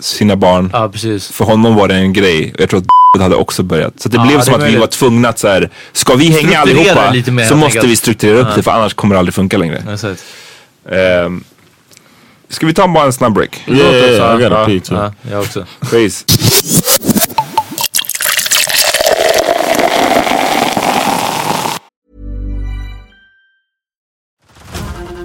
sina barn. Ja, precis. För honom var det en grej. Jag tror att hade också börjat. Så det Ja, blev det som att vi möjligt. var tvungna att så här, ska vi hänga allihopa lite mer, så måste vi strukturera upp det för annars kommer det aldrig funka längre. Exakt. Ehm, ska vi ta bara en snabb break? Yeah, yeah, oss, yeah, I ja. got a Ja. Ja, jag också. Please.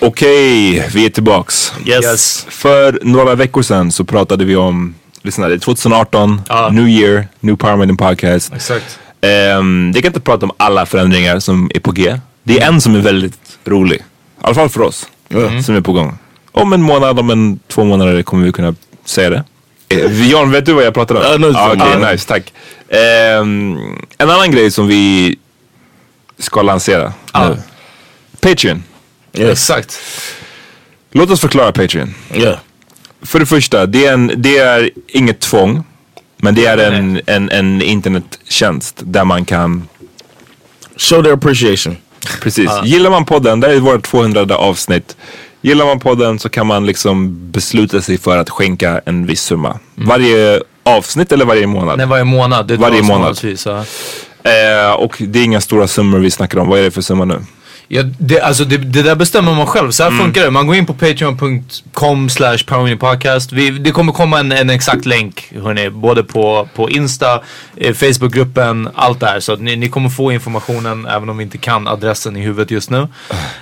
Okej, vi är tillbaks. Yes. För några veckor sedan så pratade vi om, lyssna det är 2018, Ja. New Year, New Meeting Podcast. Exakt. Um, det kan inte prata om alla förändringar som är på G. Det är en som är väldigt rolig. I alla fall för oss. Som är på gång. Om en månad, om en två månader kommer vi kunna säga det. Eh, John, vet du vad jag pratar om? Ja, nu- Ah, Okej, ja. nice, tack. Ehm, en annan grej som vi ska lansera nu. Patreon. Exakt. Låt oss förklara Patreon. Yeah. För det första, det är, en, det är inget tvång. Men det är en, en, en internettjänst där man kan Show their appreciation. Precis. Gillar man podden, det här är vårt 200 avsnitt. Gillar man podden så kan man liksom besluta sig för att skänka en viss summa. Varje avsnitt eller varje månad? Nej, varje månad. Varje månad. månadsvis, ja. Eh, och det är inga stora summor vi snackar om. Vad är det för summa nu? Ja, det, alltså det, det där bestämmer man själv. Så här Mm. funkar det. Man går in på patreon.com slash podcast. Vi, det kommer komma en, en exakt länk hörni, både på, på Insta, eh, Facebookgruppen, allt det här. Så ni, ni kommer få informationen även om vi inte kan adressen i huvudet just nu.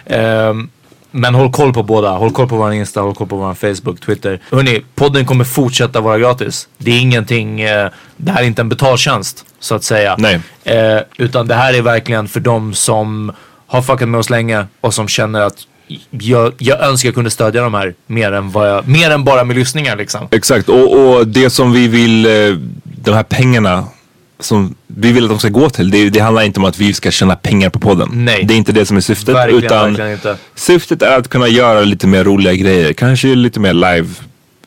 Ehm, men håll koll på båda. Håll koll på vår Insta, håll koll på vår Facebook, Twitter. Hörni, podden kommer fortsätta vara gratis. Det är ingenting, eh, det här är inte en betaltjänst så att säga. Nej. Eh, utan det här är verkligen för de som har fuckat med oss länge och som känner att jag, jag önskar jag kunde stödja de här mer än, jag, mer än bara med lyssningar liksom. Exakt, och, och det som vi vill, eh, de här pengarna som vi vill att de ska gå till, det, det handlar inte om att vi ska tjäna pengar på podden. Nej. Det är inte det som är syftet. Verkligen, utan verkligen. Syftet är att kunna göra lite mer roliga grejer. Kanske lite mer live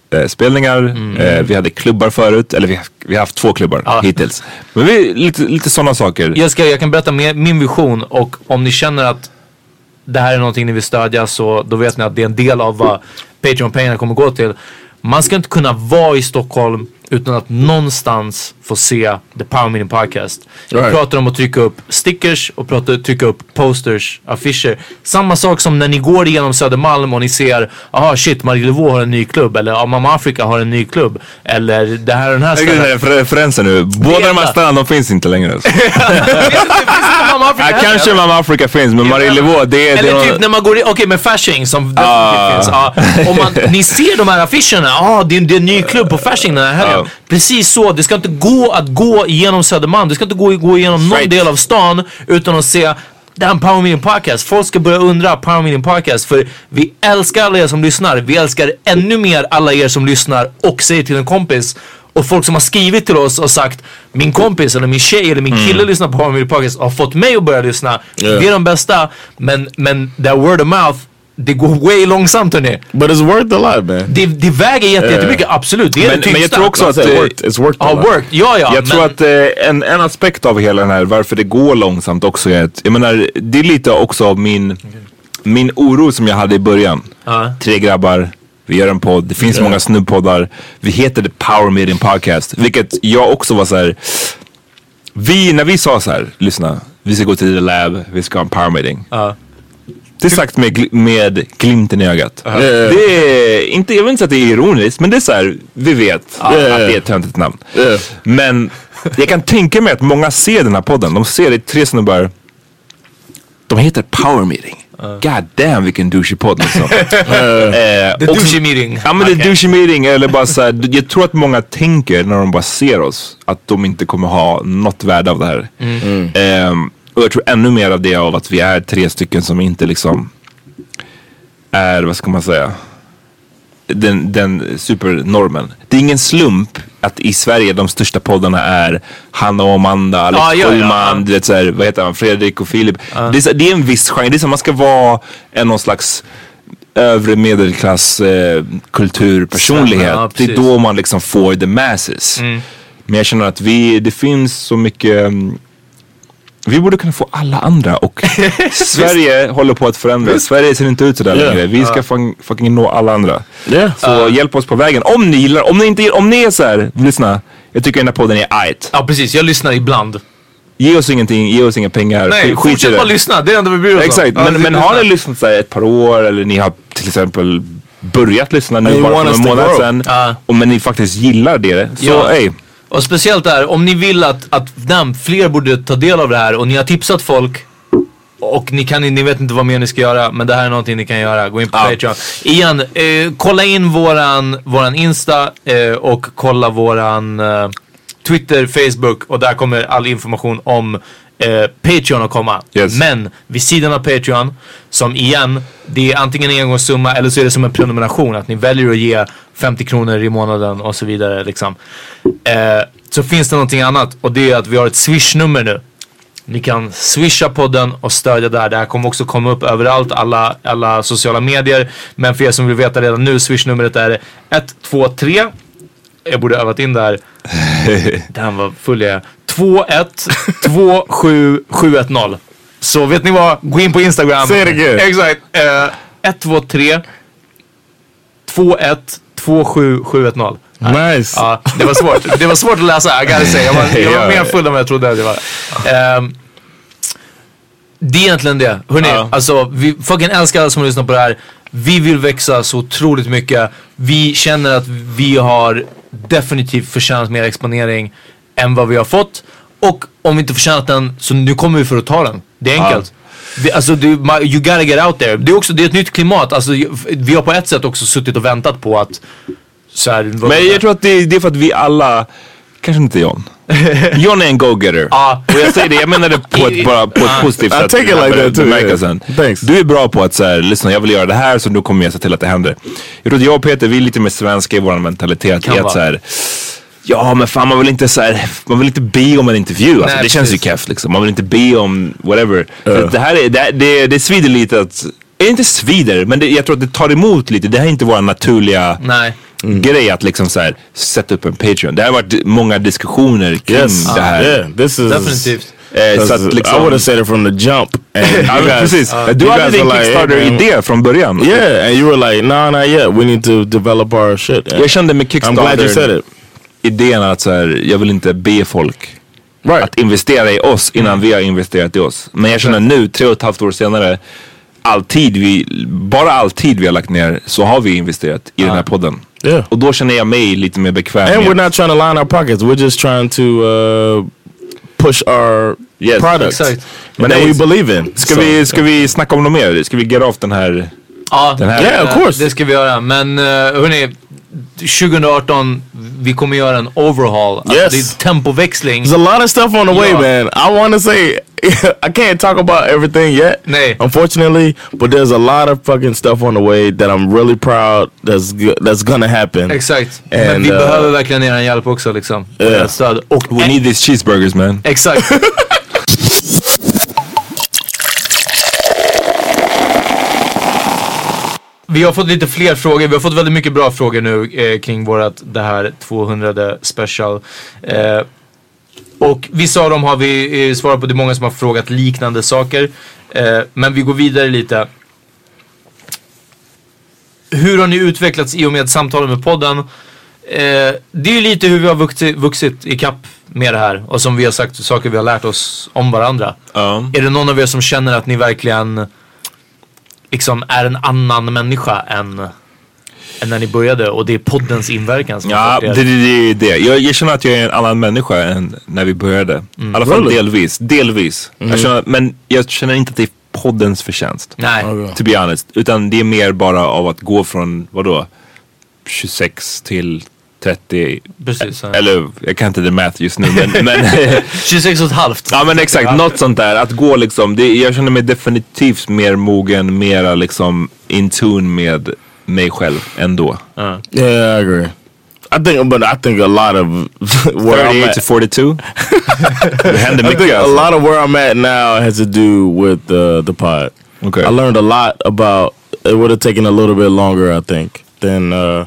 eh, spelningar. Eh, vi hade klubbar förut, eller vi, vi har haft två klubbar Ja. hittills. Men vi, lite, lite sådana saker. Jag, ska, jag kan berätta mer, min vision och om ni känner att det här är någonting ni vill stödja så då vet ni att det är en del av vad Patreon-pengarna kommer gå till. Man ska inte kunna vara i Stockholm utan att någonstans få se The Power Meeting Podcast. Vi Right. pratar om att trycka upp stickers och pratar, trycka upp posters, affischer. Samma sak som när ni går igenom Södermalm och ni ser, aha shit, Marielevaux har en ny klubb. Eller Mamma Afrika har en ny klubb. Eller det här och den här Jag stället. här referensen nu. Båda de här ställena de finns inte längre. Afrika Ja, kanske Mamma Afrika finns men Marielevaux det är... det Eller är typ när man går in, okej med Fasching som definitivt Ah. finns. Ja. Om man, ni ser de här affischerna, ah, det, är, det är en ny klubb på Fasching den här helgen. Ja. Precis så, det ska inte gå att gå igenom Södermalm, det ska inte gå, gå igenom någon Right. del av stan utan att se det är en Power Meeting Podcast. Folk ska börja undra Power Meeting Podcast för vi älskar alla er som lyssnar. Vi älskar ännu mer alla er som lyssnar och säger till en kompis. Och folk som har skrivit till oss och sagt min kompis eller min tjej eller min kille lyssnar på Meeting Podcast har fått mig att börja lyssna. Yeah. Vi är de bästa. Men, men det här word of mouth, det går way långsamt hörni. But it's worth a lot man. Det, det väger jätte, Yeah. jättemycket, absolut. Det är Men- det men jag tror också att, eh, worth, it's worth a lot. Ja, ja. Jag tror men- att eh, en, en aspekt av hela den här varför det går långsamt också är att, jag menar, det är lite också av min, min oro som jag hade i början. Ja. Tre grabbar, vi gör en podd, det finns många snubbpoddar. Vi heter The Power Meeting Podcast, vilket jag också var så här. Vi, när vi sa så här, lyssna, vi ska gå till The Lab, vi ska ha en Power Meeting. Ja. Det är sagt med, gl- med glimten i ögat. Yeah. Det är inte, jag vill inte säga att det är ironiskt, men det är så här, vi vet att det är ett töntigt namn. Yeah. Men jag kan tänka mig att många ser den här podden. De ser det tre snubbar. De heter Power Meeting. God damn vilken douchey podd liksom. Eh, The douchey meeting. Ja men är Okej. douchey meeting eller bara så här, jag tror att många tänker när de bara ser oss att de inte kommer ha något värde av det här. Mm. Ehm, Och jag tror ännu mer av det av att vi är tre stycken som inte liksom är, vad ska man säga, den, den supernormen. Det är ingen slump att i Sverige de största poddarna är Hanna och Amanda, Alex Ja, ja, ja. Du vet såhär, vad heter han, Fredrik och Filip. Det, är, så- det är en viss genre, det är som man ska vara en någon slags övre medelklass eh, kulturpersonlighet. Ja, det är då man liksom får the masses. Men jag känner att vi, det finns så mycket mm, vi borde kunna få alla andra och Sverige håller på att förändras. Sverige ser inte ut sådär Yeah. längre. Vi ska fucking, fucking nå alla andra. Yeah. Så hjälp oss på vägen. Om ni gillar, om ni inte om ni är så här, lyssna. Jag tycker den här podden är ajt. Ja precis, jag lyssnar ibland. Ge oss ingenting, ge oss inga pengar. Nej, Skit fortsätt bara lyssna. Det är det enda vi bryr oss om. Exakt, men, men har ni lyssnat så här ett par år eller ni har till exempel börjat lyssna nu bara för några månader sedan. Ja. Och men ni faktiskt gillar det. Så Ja. ey. Och speciellt där, om ni vill att, att damn, fler borde ta del av det här och ni har tipsat folk och ni, kan, ni vet inte vad mer ni ska göra men det här är någonting ni kan göra. Gå in på Ja. Patreon. Igen, eh, kolla in våran, våran Insta eh, och kolla våran eh, Twitter, Facebook och där kommer all information om eh, Patreon att komma. Yes. Men vid sidan av Patreon, som igen, det är antingen en engångssumma eller så är det som en prenumeration. Att ni väljer att ge 50 kronor i månaden och så vidare. Liksom. Eh, så finns det någonting annat och det är att vi har ett swish-nummer nu. Ni kan swisha podden och stödja där. Det här kommer också komma upp överallt, alla, alla sociala medier. Men för er som vill veta redan nu, swishnumret är 123. Jag borde övat in där. Den var full jag är. 21 27 710. Så vet ni vad? Gå in på Instagram. Say it again. Exakt. Uh, 123 21 27 710. Nice. Ja, det var svårt. Det var svårt att läsa, I gotta say. Jag var, jag var mer full än vad jag trodde att jag var. Ehm, det är egentligen det. Hörrni, Ja. alltså vi fucking älskar alla som lyssnar på det här. Vi vill växa så otroligt mycket. Vi känner att vi har definitivt förtjänat mer exponering än vad vi har fått. Och om vi inte förtjänat den, så nu kommer vi för att ta den. Det är enkelt. Vi, alltså, du, ma- you gotta get out there. Det är också det är ett nytt klimat. Alltså, vi har på ett sätt också suttit och väntat på att så här, Men jag tror att det, det är för att vi alla, kanske inte John. John är en go-getter. Ja. Och jag säger det, jag menar det på ett, bara på ett positivt sätt. take it like that too, yeah. Thanks. Du är bra på att säga, lyssna jag vill göra det här så nu kommer jag se till att det händer. Jag tror att jag och Peter, vi är lite mer svenska i vår mentalitet. Kan i att så här, Ja men fan man vill inte så här, man vill inte be om en intervju. Alltså, Nej, det känns ju precis. keff liksom. Man vill inte be om whatever. Så Det här är, det, det, det svider lite att, är inte svider, men det, jag tror att det tar emot lite. Det här är inte vår naturliga Nej. grej att liksom så här, sätta upp en Patreon. Det har varit många diskussioner kring Yes. det här. Yeah. This is Definitivt. Eh, så I att would liksom, have said it from the jump. Guys- precis. uh, du hade din like, hey. Kickstarter-idé från början. Yeah, and you were like, nah, not yet. We need to develop our shit. Jag kände med Kickstarter idén att så här, jag vill inte be folk Right. att investera i oss innan vi har investerat i oss. Men jag känner nu, tre och ett halvt år senare, all tid vi, bara all tid vi har lagt ner så har vi investerat i den här podden. Yeah. Och då känner jag mig lite mer bekväm And we're not trying to line our pockets. We're just trying to uh, push our Yes. product. Exakt. But Men that we believe in. Ska, So- vi, ska vi snacka om något mer? Ska vi get off den här? Ja, Den här- Yeah, of course. det ska vi göra. Men uh, hörni, 2018, vi kommer göra en overhaul. Alltså, Yes. Det är tempoväxling. There's a lot of stuff on the way, Yeah. man. I want to say I can't talk about everything yet, Nej. unfortunately. But there's a lot of fucking stuff on the way that I'm really proud that's that's gonna happen. Exakt. Men And, vi uh, behöver verkligen er hjälp också liksom. Yeah. Och We need these cheeseburgers man. Exakt. Vi har fått lite fler frågor. Vi har fått väldigt mycket bra frågor nu eh, kring vårat det här 200 special. Eh, och vissa av dem har vi eh, svarat på. Det är många som har frågat liknande saker. Eh, men vi går vidare lite. Hur har ni utvecklats i och med samtalen med podden? Eh, det är ju lite hur vi har vuxit, vuxit i kapp med det här och som vi har sagt, saker vi har lärt oss om varandra. Ja. Är det någon av er som känner att ni verkligen liksom är en annan människa än, än när ni började och det är poddens inverkan som Ja, det, fått det, det är det. Jag, jag känner att jag är en annan människa än när vi började. I alla fall Really? delvis. Delvis. Jag känner, men jag känner inte att det är poddens förtjänst. Nej. To be honest. Utan det är mer bara av att gå från, vadå? 26 till 30, Precis. ja. eller jag kan inte det math just nu men, men 26 och ett halvt. Ja men exakt, något sånt där. Att gå liksom, det, jag känner mig definitivt mer mogen, mera liksom in tune med mig själv ändå. Ja. Yeah, I agree. I think, but I think a lot of where I'm 38 at, to 42. det händer I think mycket a lot of where I'm at now has to do with uh, the pod. Okay. I learned a lot about. It would have taken a little bit longer, I think, than uh,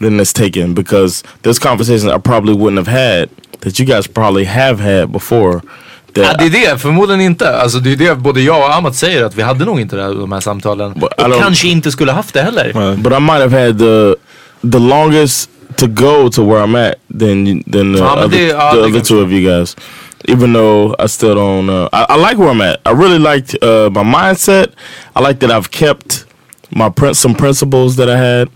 than it's taken because there's conversations I probably wouldn't have had that you guys probably have had before. That Ja, det är det, förmodligen inte. Alltså det är det både jag och Amat säger att vi hade nog inte det de här samtalen. But I Och kanske inte skulle haft det heller. but I might have had the the longest to go to where I'm at than than the, Ja, other, det- ja, the other two of you guys. Even though I still don't, uh, I, I like where I'm at. I really liked uh, my mindset. I like that I've kept my prin- some principles that I had,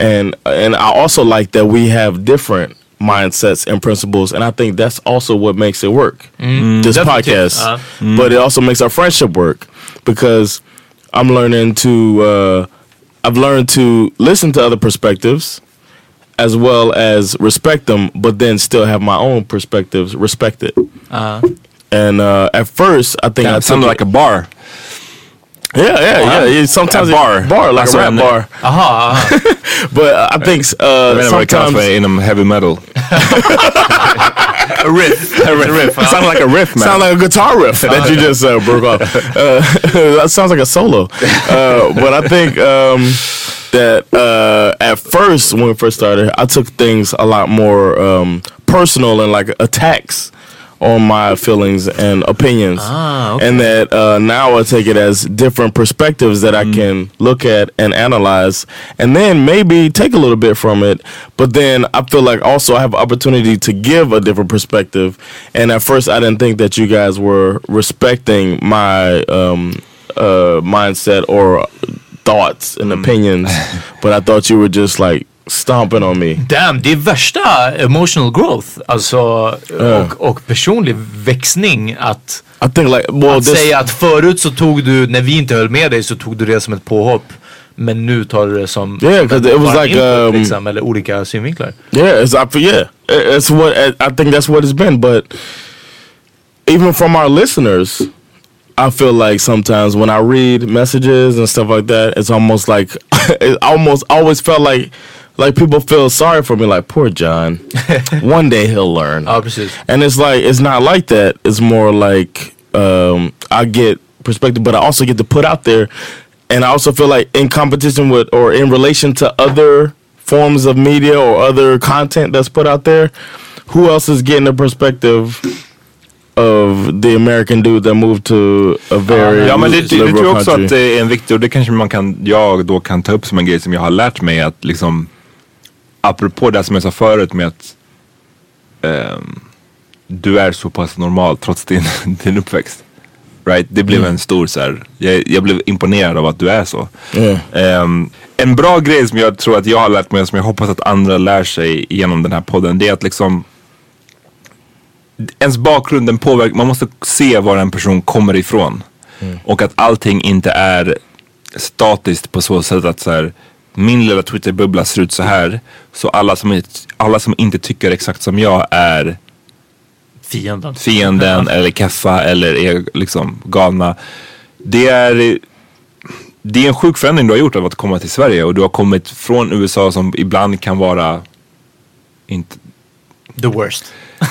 and and I also like that we have different mindsets and principles, and I think that's also what makes it work. This Definitely. podcast, Uh, but it also makes our friendship work because I'm learning to. Uh, I've learned to listen to other perspectives as well as respect them, but then still have my own perspectives respected. Uh, And uh, at first, I think I sounded like a bar. Yeah, yeah, yeah, yeah. Sometimes A it- bar. bar like Alltså a rap en- bar. aha, aha. But uh, I think uh, Jag vet inte vad det kallas sometimes för inom heavy metal. A riff. A riff. It sounded like a riff man. sound like a guitar riff that you just uh, broke off. Uh, that sounds like a solo. Uh, but I think um, that uh, at first, when we first started, I took things a lot more um, personal and like attacks on my feelings and opinions. Ah, okay. And that uh, now I take it as different perspectives that I can look at and analyze, and then maybe take a little bit from it. But then I feel like also I have opportunity to give a different perspective. And at first, I didn't think that you guys were respecting my um, uh, mindset or thoughts and opinions, but I thought you were just like stomping on me. Damn, det är värsta emotional growth. Alltså, och, och personlig växning att, like well, att this, säga att förut så tog du, när vi inte höll med dig så tog du det som ett påhopp. Men nu tar du det som Yeah, 'cause it was like, input, um, liksom, eller olika synvinklar. Yeah, it's I, yeah, it's what I think that's what it's been. But even from our listeners, I feel like sometimes when I read messages and stuff like that, it's almost like it almost always felt like like people feel sorry for me, like poor John. One day he'll learn. Precis. And it's like it's not like that. It's more like um, I get perspective, but I also get to put out there, and I also feel like in competition with or in relation to other forms of media or other content that's put out there, who else is getting a perspective of the American dude that moved to a very Ja men det, det, det tror jag också country? att det är en viktig, och det kanske man kan, jag då kan ta upp som en grej som jag har lärt mig att liksom Apropå det som jag sa förut med att ehm, du är så pass normal trots din, din uppväxt. Right? Det blev en stor så här, jag, jag blev imponerad av att du är så. Yeah. Ehm, en bra grej som jag tror att jag har lärt mig och som jag hoppas att andra lär sig genom den här podden det är att liksom ens bakgrund den påverkar, man måste se var en person kommer ifrån. Och att allting inte är statiskt på så sätt att så här, min lilla Twitter-bubbla ser ut så här. Så alla som, alla som inte tycker exakt som jag är Fienden. fienden eller keffa eller är liksom galna. Det är, det är en sjuk förändring du har gjort av att komma till Sverige och du har kommit från USA som ibland kan vara inte, The worst.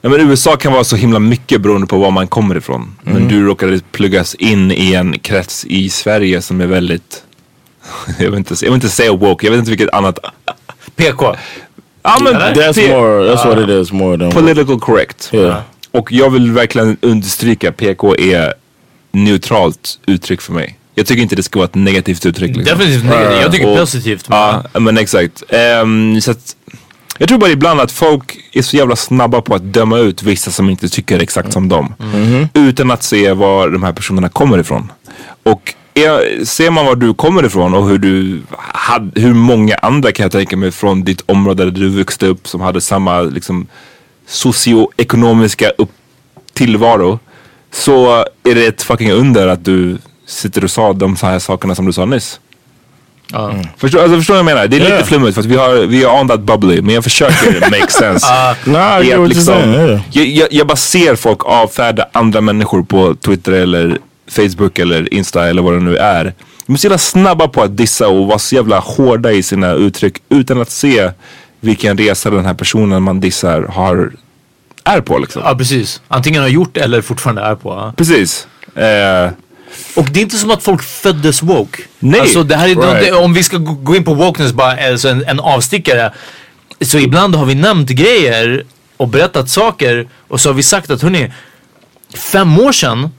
Ja, men USA kan vara så himla mycket beroende på var man kommer ifrån. Men du råkade pluggas in i en krets i Sverige som är väldigt, jag vill inte, jag vill inte säga woke, jag vet inte vilket annat. PK. Ja men That's det- more. That's what it is more than. political correct. Yeah. Och jag vill verkligen understryka PK är neutralt uttryck för mig. Jag tycker inte det ska vara ett negativt uttryck. Liksom. Definitivt negativt. Jag tycker Och- positivt. men- Ja, men exakt. Ehm, så att, jag tror bara ibland att folk är så jävla snabba på att döma ut vissa som inte tycker exakt som dem. Utan att se var de här personerna kommer ifrån. Och är, ser man var du kommer ifrån och hur du hade, hur många andra kan jag tänka mig från ditt område där du växte upp som hade samma liksom socioekonomiska upp tillvaro. Så är det ett fucking under att du sitter och sa de så här sakerna som du sa nyss. Förstår, alltså, förstår du vad jag menar? Det är lite Yeah. flummigt för att vi har, vi har on that bubbly men jag försöker make sense. Nah, I att liksom, jag, jag, jag bara ser folk avfärda andra människor på Twitter eller Facebook eller Insta eller vad det nu är. De är så jävla snabba på att dissa och vara så jävla hårda i sina uttryck utan att se vilken resa den här personen man dissar har, är på liksom. Ja precis. Antingen har gjort eller fortfarande är på. ja. Precis. Eh, Och det är inte som att folk föddes woke. Nej. Alltså det här är, Right. det, om vi ska gå gå in på wokeness bara, alltså en, en avstickare. Så ibland har vi nämnt grejer och berättat saker och så har vi sagt att hörni, fem år sedan,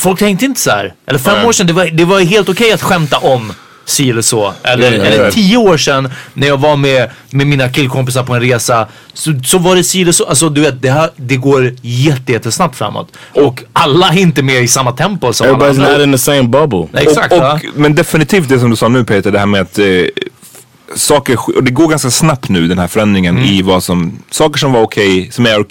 folk tänkte inte så här. Eller fem Nej. år sedan, det var, det var helt okej att skämta om si eller så. Eller, ja, eller tio år sedan när jag var med, med mina killkompisar på en resa. Så, så var det si eller så. Alltså du vet, det, här, det går jätte, jättesnabbt framåt. Och alla är inte med i samma tempo som alla Everybody's andra. not in the same bubble. Exakt. och, och, men definitivt det som du sa nu Peter, det här med att eh, saker, och det går ganska snabbt nu den här förändringen Mm. i vad som, saker som var okej, som är,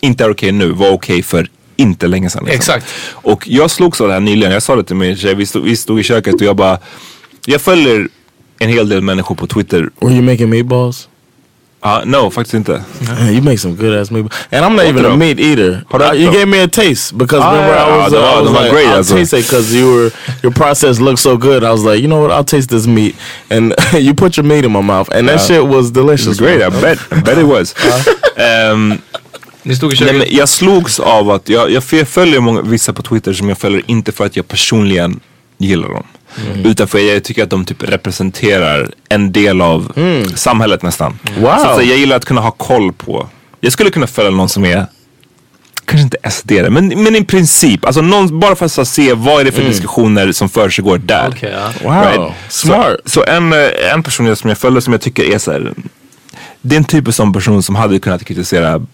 inte är okej nu, var okej för inte länge sedan. Liksom. Exakt. Och jag slogs av det här nyligen, jag sa det till min tjej, vi stod, vi stod i köket och jag bara, jag följer en hel del människor på Twitter. Were you making meatballs? Ja, no, faktiskt inte. You make some good ass meatballs. And I'm not even a meat eater. Uh, you gave me a taste because Ah, remember yeah, I was, uh, I was like, great I'll well. taste it because you were your process looked so good. I was like, you know what? I'll taste this meat, and you put your meat in my mouth, and that shit was It delicious. was great, I bet, I bet it was. Ehm, Ni stod i Nej, köket. men jag slogs av att jag, jag, jag följer många, vissa på Twitter som jag följer inte för att jag personligen gillar dem. Utan för jag tycker att de typ representerar en del av samhället nästan. Wow. Så säga, jag gillar att kunna ha koll på. Jag skulle kunna följa någon som är Kanske inte SD men, men i princip. Alltså någon, bara för att se vad är det för diskussioner som försiggår där. Okej, ja. Wow, Right. smart. Så, så en, eh, en person som jag följer som jag tycker är så här. Det är en typ av sån person som hade kunnat kritisera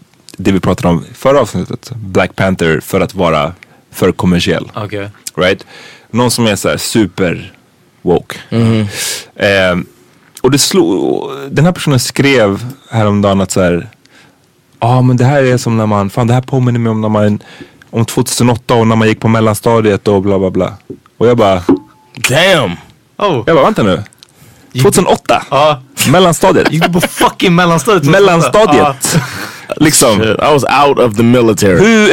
det vi pratade om förra avsnittet. Black Panther för att vara för kommersiell. Okej. Right? Någon som är så super woke. Eh, och det slog, den här personen skrev häromdagen att så här. Ja ah, men det här är som när man, fan det här påminner mig om när man, om 2008 och när man gick på mellanstadiet och bla bla bla. Och jag bara, Damn. Oh. jag bara vänta nu. 2008? Ja. Mellanstadiet? Gick du på fucking mellanstadiet? Mellanstadiet. liksom. Shit, I was out of the military.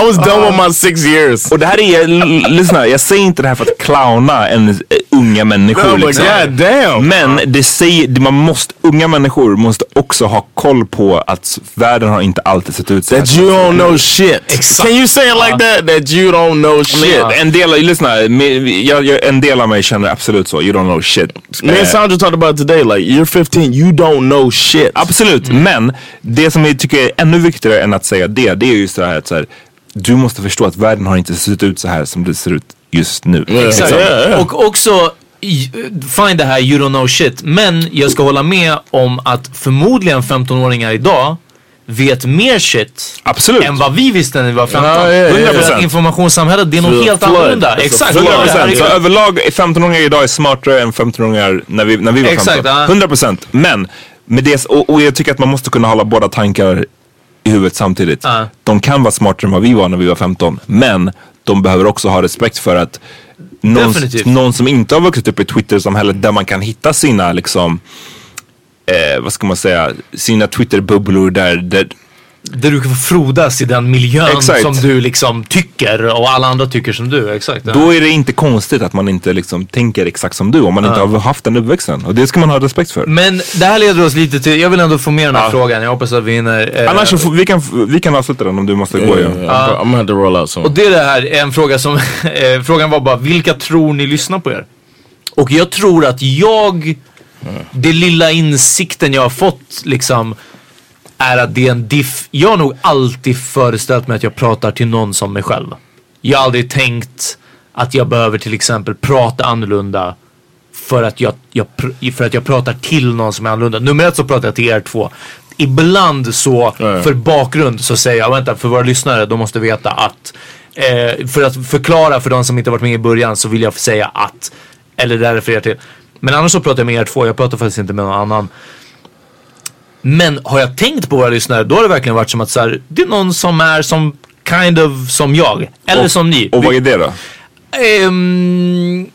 I was done with my six years. och det här är, lyssna, jag säger inte det här för att clowna en, eh, unga människor. No, liksom. god damn. Men det säger, man måste, unga människor måste också ha koll på att världen har inte alltid sett ut så här. That you don't know shit. Exakt. Can you say it like that? That you don't know shit. Men En del, lyssna, jag, jag, en del av mig känner absolut så, you don't know shit. Me and Sandra talked about today. Like you're 15, you don't know shit. Absolut, men det som jag tycker är ännu viktigare än att säga det, det är just det här att så här, du måste förstå att världen har inte sett ut så här som det ser ut just nu. Exakt. Yeah, yeah. Och också, fine det här you don't know shit. Men jag ska hålla med om att förmodligen 15-åringar idag vet mer shit Absolut. än vad vi visste när vi var 15. Ja, ja, ja, ja. För att informationssamhället, det är nog Flood. helt annorlunda. Alltså, Exakt. flood. Ja, 100%. Så överlag är 15-åringar idag är smartare än 15-åringar när vi, när vi var Exakt, 15. ja. 100%. Men, med det, och, och jag tycker att man måste kunna hålla båda tankar i huvudet samtidigt. Ja. De kan vara smartare än vad vi var när vi var 15. Men de behöver också ha respekt för att någon, någon som inte har vuxit upp i Twitter-samhället där man kan hitta sina liksom eh, vad ska man säga, sina Twitter-bubblor där, där Där du kan få frodas i den miljön Exakt. som du liksom tycker och alla andra tycker som du. Exakt. Ja. Då är det inte konstigt att man inte liksom tänker exakt som du om man inte har haft den uppväxten. Och det ska man ha respekt för. Men det här leder oss lite till, jag vill ändå få med den här frågan. Jag hoppas att vi hinner. eh, Annars så vi, kan, vi kan avsluta den om du måste gå. Yeah, Ja. yeah, I'm, I'm gonna have to roll out soon. Och det är det här, en fråga som, eh, frågan var bara vilka tror ni lyssnar på er? Och jag tror att jag, det lilla insikten jag har fått liksom är att det är en diff. Jag har nog alltid föreställt mig att jag pratar till någon som mig själv. Jag har aldrig tänkt att jag behöver till exempel prata annorlunda för att jag, jag, för att jag pratar till någon som är annorlunda. Nummer ett så pratar jag till er två. Ibland så Ja. för bakgrund så säger jag, vänta för våra lyssnare, de måste veta att eh, för att förklara för de som inte varit med i början så vill jag säga att eller det refererar till. Men annars så pratar jag med er två, jag pratar faktiskt inte med någon annan. Men har jag tänkt på våra lyssnare då har det verkligen varit som att så här, det är någon som är som kind of som jag. Eller som ni. Och vad är det då? Ehm,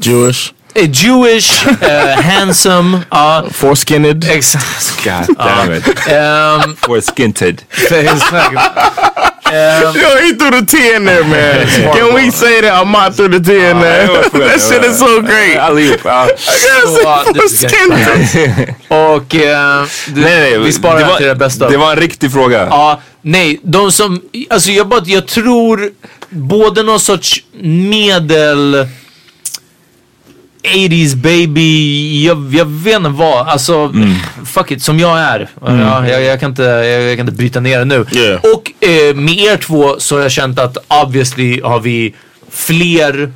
Jewish. eh, Jewish, eh, handsome, ja. Foreskinned. Exakt. God damn it. Ehm, Or Ehm, Yo, he threw the T in there, man. Can we say that Ahmad threw the T in there? that shit is so great. Allihop. inte. Och eh, du, Nej, nej, vi sparar det var, till det bästa. Det var en riktig fråga. Ja, nej, de som, alltså jag bara, jag tror både någon sorts medel 80s baby, jag, jag vet inte vad, alltså fuck it, som jag är. Ja, jag, jag, kan inte, jag, jag kan inte bryta ner det nu. Yeah. Och eh, med er två så har jag känt att obviously har vi fler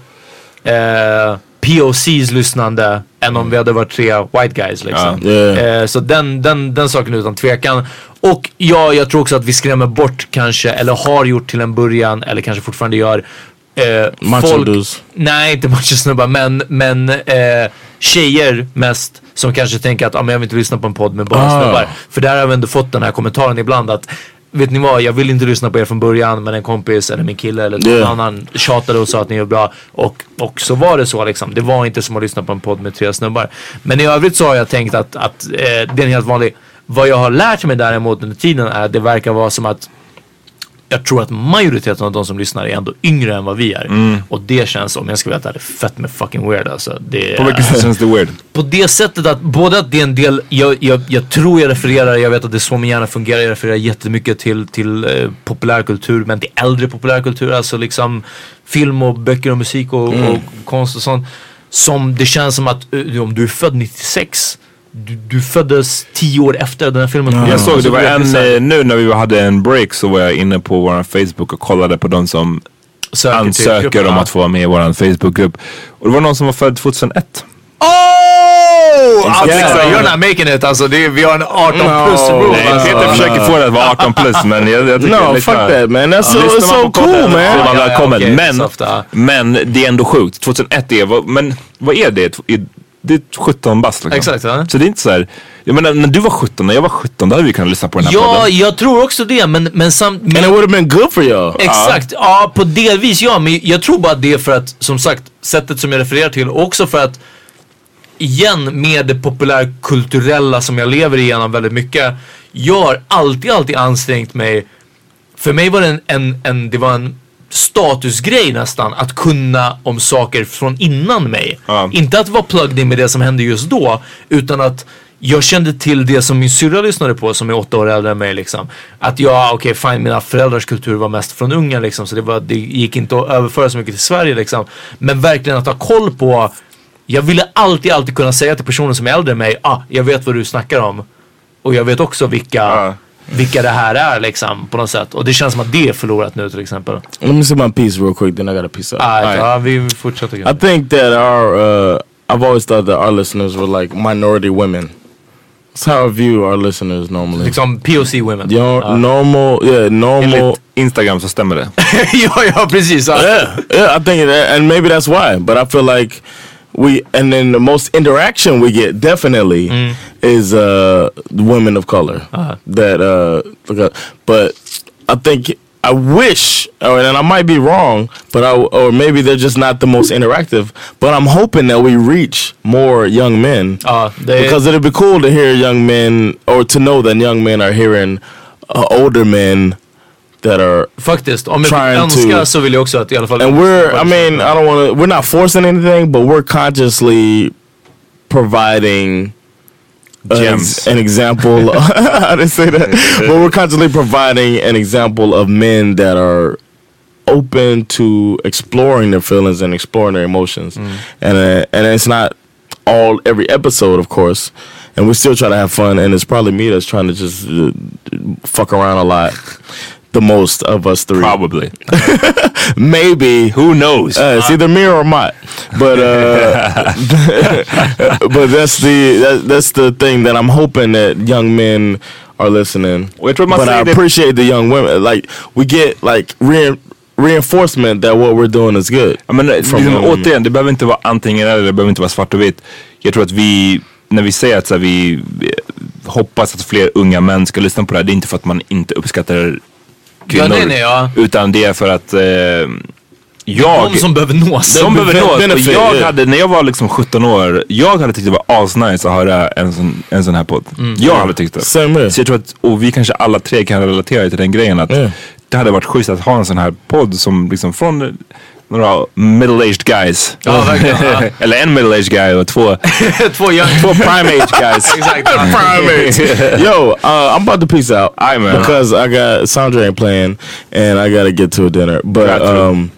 eh, POCs lyssnande än om vi hade varit tre white guys liksom. Ja. Yeah. Eh, så den, den, den saken utan tvekan. Och ja, jag tror också att vi skrämmer bort kanske, eller har gjort till en början, eller kanske fortfarande gör, eh, dudes. Nej, inte macho-snubbar, men, men eh, tjejer mest som kanske tänker att ah, men jag vill inte lyssna på en podd med bara Ah. snubbar. För där har vi ändå fått den här kommentaren ibland att Vet ni vad, jag vill inte lyssna på er från början men en kompis eller min kille eller någon Yeah. annan tjatade och sa att ni är bra. Och, och så var det så liksom. Det var inte som att lyssna på en podd med tre snubbar. Men i övrigt så har jag tänkt att, att eh, det är en helt vanlig. Vad jag har lärt mig däremot under tiden är att det verkar vara som att jag tror att majoriteten av de som lyssnar är ändå yngre än vad vi är. Och det känns, om jag ska helt ärlig, fett med fucking weird alltså. Det, På vilket sätt känns det weird? på det sättet att både att det är en del, jag, jag, jag tror jag refererar, jag vet att det är så min hjärna fungerar, jag refererar jättemycket till, till eh, populärkultur, men till äldre populärkultur, alltså liksom film och böcker och musik och, och konst och sånt. Som det känns som att eh, om du är född 96, du, du föddes tio år efter den här filmen kom Jag såg Alltså, det var är en, eh, nu när vi hade en break så var jag inne på vår Facebook och kollade på de som söker ansöker om att få vara med i vår Facebookgrupp. Och det var någon som var född 2001. Oh! Alltså, Yeah. You're not making it alltså. Det är, vi har en 18 No. plus rule. Nej, alltså. Peter försöker få det att vara 18 plus men jag, jag tycker No, lyssna- fuck that man. That's so, so podden cool är man. man Ja, ja, okej, men, men det är ändå sjukt. 2001 är, men vad är det? Det är 17 bast liksom. Exakt, ja. Så det är inte så här, jag menar när du var 17, när jag var 17 då hade vi kunnat lyssna på den här Ja, podden. jag tror också det. Men, men, sam, And it men would have been good for y'all. Exakt, ja på delvis ja. Men jag tror bara att det är för att, som sagt, sättet som jag refererar till. Och också för att, igen med det populärkulturella som jag lever igenom väldigt mycket. Jag har alltid, alltid ansträngt mig. För mig var det en, en, en, det var en statusgrej nästan att kunna om saker från innan mig. Ja. Inte att vara plugged in med det som hände just då. Utan att jag kände till det som min syrra lyssnade på som är åtta år äldre än mig liksom. Att jag, okej fine, mina föräldrars kultur var mest från Ungern liksom. Så det, var, det gick inte att överföra så mycket till Sverige liksom. Men verkligen att ha koll på. Jag ville alltid, alltid kunna säga till personer som är äldre än mig, ah, jag vet vad du snackar om. Och jag vet också vilka, Ja. Vilka det här är liksom på något sätt. Och det känns som att det är förlorat nu till exempel. Let me say my piece real quick, then I got a piece up. Ah, Ja, vi fortsätter. I think that our, uh, I've always thought that our listeners were like minority women. That's how I view our listeners normally. Liksom POC women. Ja. normal, yeah, normal. Enligt Instagram så stämmer det. ja, ja precis. Yeah, yeah, I think, it, and maybe that's why. But I feel like we, and then the most interaction we get definitely is uh, women of color. That uh, but I think I wish, or, and I might be wrong, but I, or maybe they're just not the most interactive. But I'm hoping that we reach more young men. Det är, Because it'd be cool to hear young men, or to know that young men are hearing uh, older men that are faktiskt, om jag trying to- så vill jag också att i alla fall... and we're i mean i don't want to we're not forcing anything but we're consciously providing an, Gems. an example i didn't say that? But we're consciously providing an example of men that are open to exploring their feelings and exploring their emotions. And uh, and it's not all every episode of course and we still try to have fun and it's probably me that's trying to just uh, fuck around a lot the most of us three Probably. maybe Who knows? uh, it's either me or Mott, but uh, but that's the that, that's the thing that I'm hoping that young men are listening. But I appreciate the young women. Like we get like re reinforcement that what we're doing is good. Ja, men, From liksom, återigen, det behöver inte vara antingen eller, det behöver inte vara svart och vitt. Jag tror att vi, när vi säger att så här, vi vi hoppas att fler unga män ska lyssna på det här, det är inte för att man inte uppskattar kvinnor. Ja, nej, nej, ja. Utan det är för att eh, jag, De som behöver nås. de behöver benefit, nås. Och benefit, jag hade, när jag var liksom 17 år, jag hade tyckt det var asnice att höra en sån, en sån här podd. Jag hade tyckt det. Here. Så jag tror att, och vi kanske alla tre kan relatera till den grejen att Yeah. det hade varit schysst att ha en sån här podd som liksom från några middle-aged guys. Ja, verkligen. Eller en middle-aged guy och två, Två young... två prime-age guys. Exakt. ja. primates. Yo, uh, I'm about to peace out. Aye, man. Because I got Sandra ain't playing and I gotta get to a dinner. But um,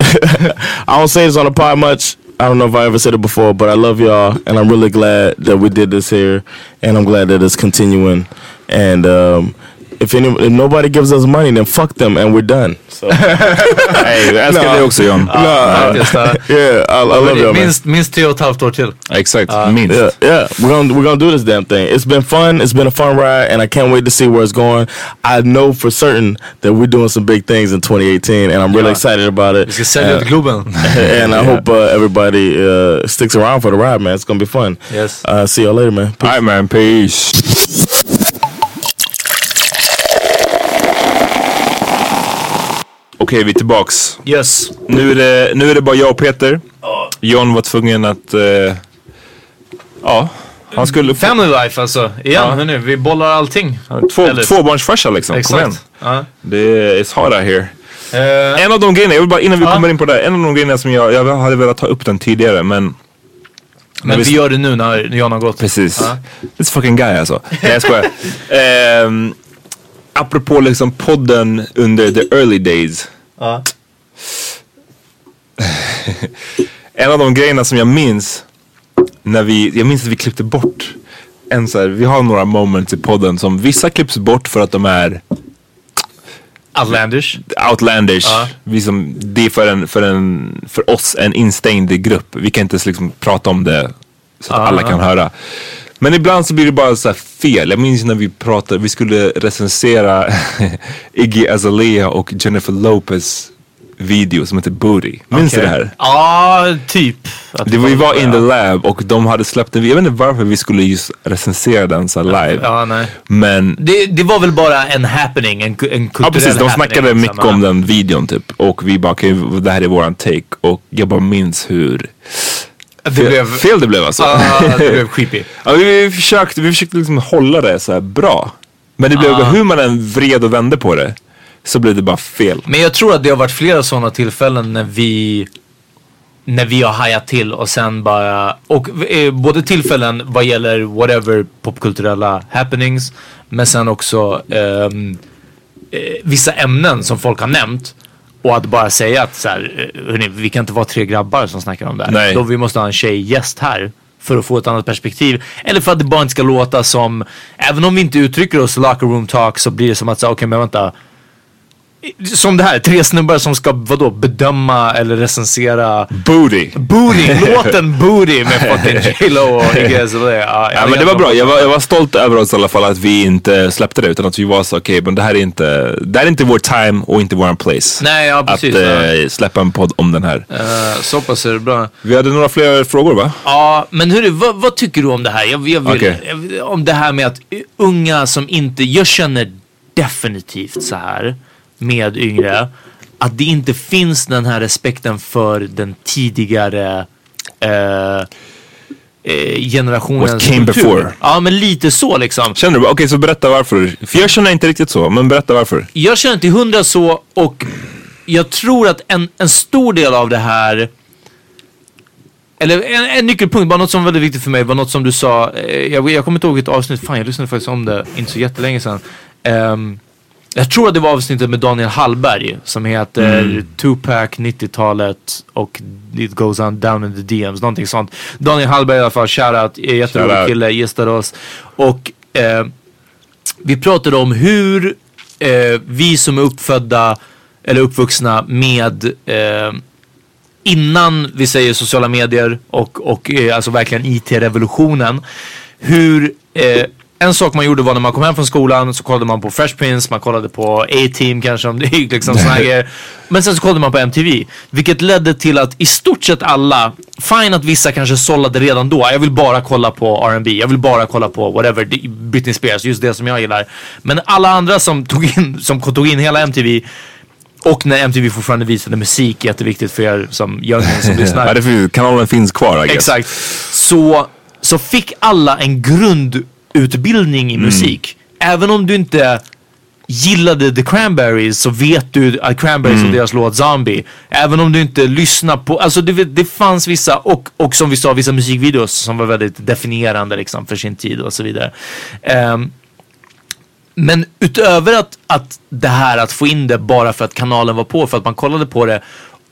I don't say this on the pod much. I don't know if I ever said it before, but I love y'all and I'm really glad that we did this here and I'm glad that it's continuing. And um, if, any, if nobody gives us money, then fuck them and we're done. So Nej, jag älskar No. dig också John. no, faktiskt, ja. yeah, I, I love y'all. man. Minst, minst tre och ett halvt år till. Exakt, minst. Yeah, yeah. We're gonna we're gonna do this damn thing. It's been fun. It's been a fun ride, and I can't wait to see where it's going. I know for certain that we're doing some big things in 2018, and I'm really Ja. excited about it. Vi ska sälja ut Globen. and I hope uh, everybody uh, sticks around for the ride, man. It's gonna be fun. Yes. Uh, see y'all later, man. Peace. Alright man, peace. Okej, vi är tillbaks. Yes. Nu är, det, nu är det bara jag och Peter. John var tvungen att... eh, ja, han skulle... Family life alltså. Igen, Ja. hörni, vi bollar allting. Två, Eller- tvåbarnsfarsa liksom. Kom igen. Exakt. Ja. Det är it's hot out here. Eh, En av de grejerna, jag vill bara innan vi Ja. kommer in på det här, en av de grejerna som jag, jag hade velat ta upp den tidigare men... men vi- vi gör det nu när John har gått. Precis. Ja. This fucking guy alltså. Nej jag skojar. um, apropå liksom podden under the early days. Ja. En av de grejerna som jag minns när vi, jag minns att vi klippte bort en så här, vi har några moments i podden som vissa klipps bort för att de är Outlandish. outlandish. Ja. Vi som, det är för, en, för, en, för oss en instängd grupp. Vi kan inte liksom prata om det så att Ja, alla kan höra. Men ibland så blir det bara så här fel. Jag minns när vi pratade, vi skulle recensera Iggy Azalea och Jennifer Lopez video som heter Booty. Minns du Okej. det här? Ja, typ. Att Det vi var in the lab och de hade släppt en, jag vet inte varför vi skulle just recensera den så live. Ja, nej. Men Det, det var väl bara en happening, en, en kulturell Ja precis, de snackade liksom. mycket om den videon typ. Och vi bara, okej det här är våran take. Och jag bara minns hur Det fel blev, fel det blev alltså. Ja, det blev creepy. ja, vi, vi försökte, vi försökte liksom hålla det så här bra. Men det blev, hur man än vred och vände på det, så blev det bara fel. Men jag tror att det har varit flera sådana tillfällen när vi när vi har hajat till och sen bara, och eh, både tillfällen vad gäller whatever popkulturella happenings men sen också ehm, eh, vissa ämnen som folk har nämnt och att bara säga att så här, eh, hörni, vi kan inte vara tre grabbar som snackar om det här. Nej. Då vi måste ha en tjej gäst här för att få ett annat perspektiv. Eller för att det bara inte ska låta som, även om vi inte uttrycker oss locker room talk så blir det som att säga, okej men vänta. Som det här, tre snubbar som ska vadå, bedöma eller recensera Booty. Booty, låten Booty med fucking J.Lo och Iggy. Ja, Ja men det var bra, jag var, jag var stolt över oss i alla fall att vi inte släppte det utan att vi var så okej men det här är inte, det här är inte vår time och inte våran place. Nej, ja att precis. eh, släppa en podd om den här. Uh, så pass är det bra. Vi hade några fler frågor va? Ja, men hörru, vad, vad tycker du om det här? Jag, jag vill, jag vill- om det här med att unga som inte, jag känner definitivt så här med yngre, att det inte finns den här respekten för den tidigare eh, eh, generationens What came kultur. before. Ja, men lite så liksom. Känner du? Okej så berätta varför. För jag känner inte riktigt så, men berätta varför. Jag känner till hundra så och jag tror att en, en stor del av det här eller en, en nyckelpunkt, bara något som var väldigt viktigt för mig var något som du sa. eh, Jag, jag kommer inte ihåg ett avsnitt, fan jag lyssnade faktiskt om det inte så jättelänge sedan. Ehm, jag tror att det var avsnittet med Daniel Hallberg som heter Tupac 90-talet och It goes on down in the DMs, någonting sånt. Daniel Hallberg i alla fall, shoutout, är jätterolig Shoutout. kille, gästade oss. Och eh, vi pratade om hur eh, vi som är uppfödda eller uppvuxna med eh, innan vi säger sociala medier och, och eh, alltså verkligen IT-revolutionen. Hur eh, en sak man gjorde var när man kom hem från skolan så kollade man på Fresh Prince, man kollade på A-Team kanske om det gick liksom såna. Men sen så kollade man på MTV. Vilket ledde till att i stort sett alla, fine att vissa kanske sållade redan då. Jag vill bara kolla på R&B, jag vill bara kolla på whatever, Britney Spears, just det som jag gillar. Men alla andra som tog in, som tog in hela MTV och när MTV fortfarande visade musik, jätteviktigt för er som youngins som lyssnar. Ja, det är för, kanalen finns kvar I guess. Exakt. Så, så fick alla en grundutbildning i Mm. musik. Även om du inte gillade The Cranberries så vet du att Cranberries Mm. och deras låt Zombie. Även om du inte lyssnar på, alltså det, det fanns vissa, och, och som vi sa, vissa musikvideos som var väldigt definierande liksom för sin tid och så vidare. Ehm, men utöver att, att det här att få in det bara för att kanalen var på, för att man kollade på det.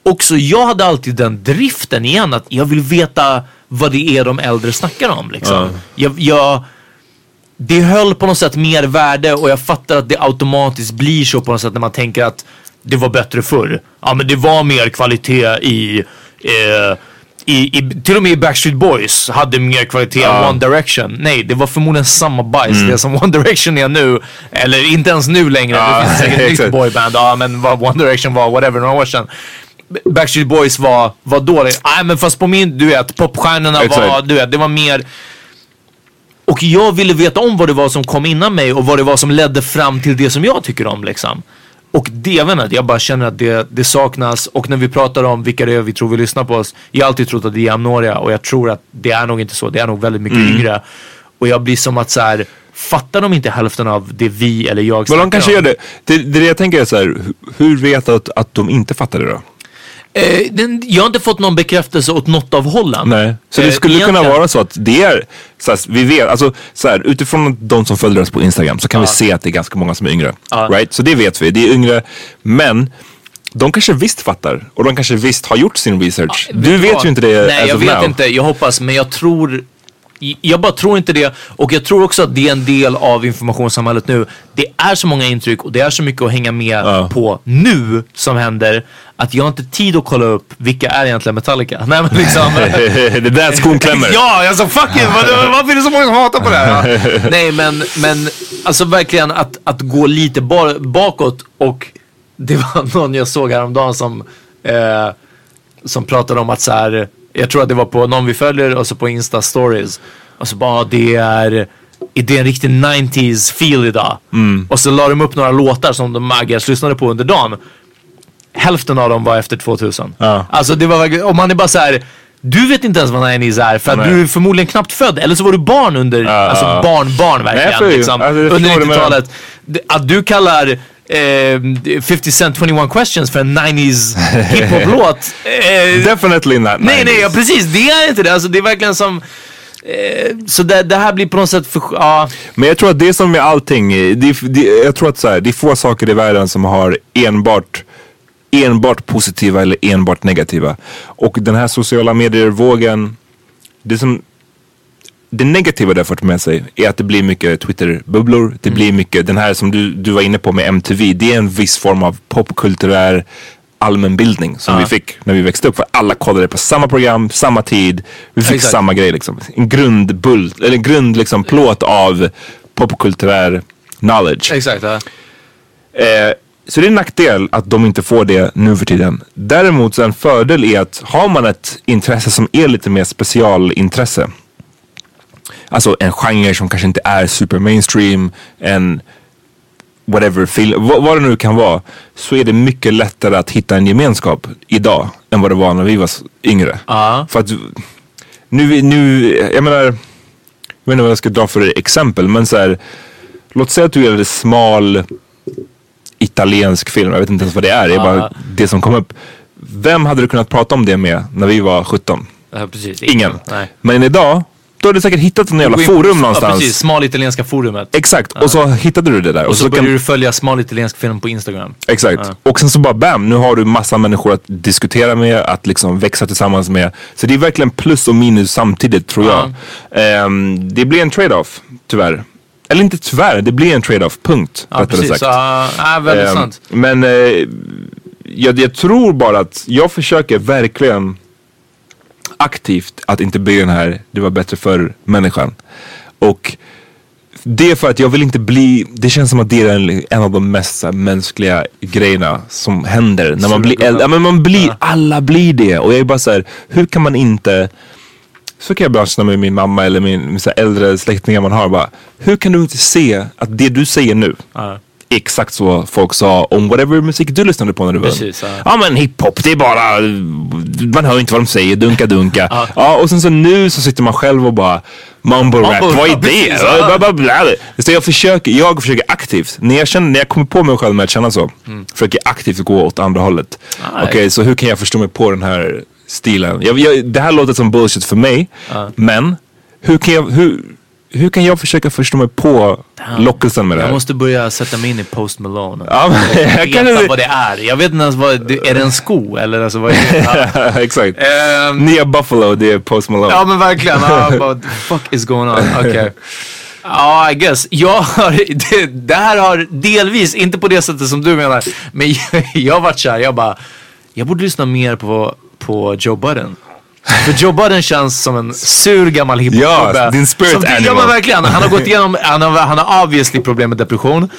Också jag hade alltid den driften igen att jag vill veta vad det är de äldre snackar om. Liksom. Jag, jag, det höll på något sätt mer värde och jag fattar att det automatiskt blir så på något sätt när man tänker att det var bättre förr. Ja men det var mer kvalitet i, eh, i, i till och med i Backstreet Boys hade mer kvalitet än One Direction. Nej, det var förmodligen samma bajs det som One Direction är nu. Eller inte ens nu längre. Ja, det finns säkert ett nytt boyband. Ja men vad One Direction var, whatever, några år sedan. Backstreet Boys var, var dåligt. Nej men fast på min, du vet, popstjärnorna var, du vet, det var mer och jag ville veta om vad det var som kom innan mig och vad det var som ledde fram till det som jag tycker om liksom. Och det, jag vet inte, jag bara känner att det, det saknas och när vi pratar om vilka det är vi tror vi lyssnar på oss. Jag har alltid trott att det är jämnåriga och jag tror att det är nog inte så. Det är nog väldigt mycket yngre. Och jag blir som att så här, fattar de inte hälften av det vi eller jag Men de kanske om? gör det. det. Det jag tänker är så här, hu- hur vet du att, att de inte fattar det då? Eh, den, jag har inte fått någon bekräftelse åt något av hållen. Nej. Så det Eh, skulle kunna egentligen. vara så att det är, så här, vi vet, alltså så här, utifrån de som följer oss på Instagram så kan vi se att det är ganska många som är yngre. Ja. Right? Så det vet vi, det är yngre. Men de kanske visst fattar och de kanske visst har gjort sin research. du vet vad? ju inte det Nej, jag vet now. inte. Jag hoppas, men jag tror jag bara tror inte det och jag tror också att det är en del av informationssamhället nu. Det är så många intryck och det är så mycket att hänga med Ja. på nu som händer att jag har inte tid att kolla upp vilka är egentligen Metallica. Nej men liksom. det är där skon klämmer. Ja, alltså fuck it! Varför är det så många som hatar på det här? Nej, men, men alltså verkligen att, att gå lite ba- bakåt och det var någon jag såg häromdagen som, eh, som pratade om att så här, jag tror att det var på någon vi följer och så på Insta stories. Och så bara, det är, det är en riktig 90s feel idag. Och så la de upp några låtar som de Maggas lyssnade på under dagen. Hälften av dem var efter 2000. Ja. Alltså det var och man är bara så här. Du vet inte ens vad 90s är för att Nej. du är förmodligen knappt född. Eller så var du barn under, alltså ja. barn, barn Nej, jag verkligen. ju. liksom, Alltså, under förstår det med- 90-talet. Det- Att du kallar eh, 50 Cent 21 questions för en 90s hiphop-låt. Eh, Definitely not nej, 90s. nej, ja, precis. Det är inte det. Alltså det är verkligen som... Eh, så det, det här blir på något sätt för... Ja, Men jag tror att det är som med allting. Det, är- det, jag tror att så här, det är få saker i världen som har enbart enbart positiva eller enbart negativa. Och den här sociala medier-vågen, det som det negativa det har fört med sig är att det blir mycket Twitter-bubblor. Det blir mycket, den här som du, du var inne på med MTV, det är en viss form av popkulturell allmänbildning som vi fick när vi växte upp. För alla kollade på samma program, samma tid. Vi fick Exakt. samma grej liksom. En grundbult, eller en grund liksom plåt av popkulturell knowledge. exakt. Ja. Eh, så det är en nackdel att de inte får det nu för tiden. Däremot så en fördel är att har man ett intresse som är lite mer specialintresse. Alltså en genre som kanske inte är super mainstream, en whatever film, vad, det nu kan vara. Så är det mycket lättare att hitta en gemenskap idag än vad det var när vi var yngre. Ja. För att nu, nu, jag menar, jag vet inte vad jag ska dra för exempel, men så här, låt säga att du gör en smal italiensk film, jag vet inte ens vad det är, det är bara det som kom upp. Vem hade du kunnat prata om det med när vi var 17? Ja, precis. Ingen. Nej. Men idag, du säkert hittat en jävla forum Ja, någonstans. precis. Smal italienska forumet. Exakt, och så hittade du det där. Och så, kan- börjar du följa smal italiensk film på Instagram. Exakt. Och sen så bara bam, nu har du massa människor att diskutera med, att liksom växa tillsammans med. Så det är verkligen plus och minus samtidigt tror jag. Ehm, det blir en trade-off, tyvärr. Eller inte tyvärr, det blir en trade-off, punkt. Ja, precis. sagt. Ja, ja, väldigt Ehm, sant. Men eh, jag, jag tror bara att jag försöker verkligen aktivt att inte bygga den här, det var bättre för människan. Och det är för att jag vill inte bli, det känns som att det är en, en av de mest mänskliga grejerna som händer när man blir äldre. Ja, men man blir, alla blir det. Och jag är bara så här, hur kan man inte, så kan jag ibland känna med min mamma eller min, min äldre släktingar man har. Bara, hur kan du inte se att det du säger nu Ja. Exakt så folk sa om whatever musik du lyssnade på när du var ung. ja. Ja men hiphop det är bara, man hör inte vad de säger, dunka dunka. ja. och sen så nu så sitter man själv och bara mumble rap, Mumble vad är det? Ja, ja. bla, bla, bla. Så jag försöker, jag försöker aktivt, när jag, känner, när jag kommer på mig själv med att känna så, försöker jag aktivt gå åt andra hållet. Ah, Okej, så hur kan jag förstå mig på den här stilen? Jag, jag, det här låter som bullshit för mig, men hur kan jag, hur, hur kan jag försöka förstå mig på lockelsen med det här? Jag måste börja sätta mig in i Post Malone. Ja, men, jag Veta kan vad det är. Jag vet inte ens vad, det- är det en sko eller alltså vad är det? Ja. Exakt. Ehm, Nya Buffalo, det är Post Malone. Ja men verkligen. Bara, what the fuck is going on? Okej. Ja, I guess. Jag har, det, det här har delvis, inte på det sättet som du menar, men jag, jag har varit såhär, jag bara, jag borde lyssna mer på, på Joe Budden. För Joe Budden känns som en sur gammal hiphop-gubbe. Ja, din spirit som, Ja animal. men verkligen. Han har gått igenom, han har, han har obviously problem med depression.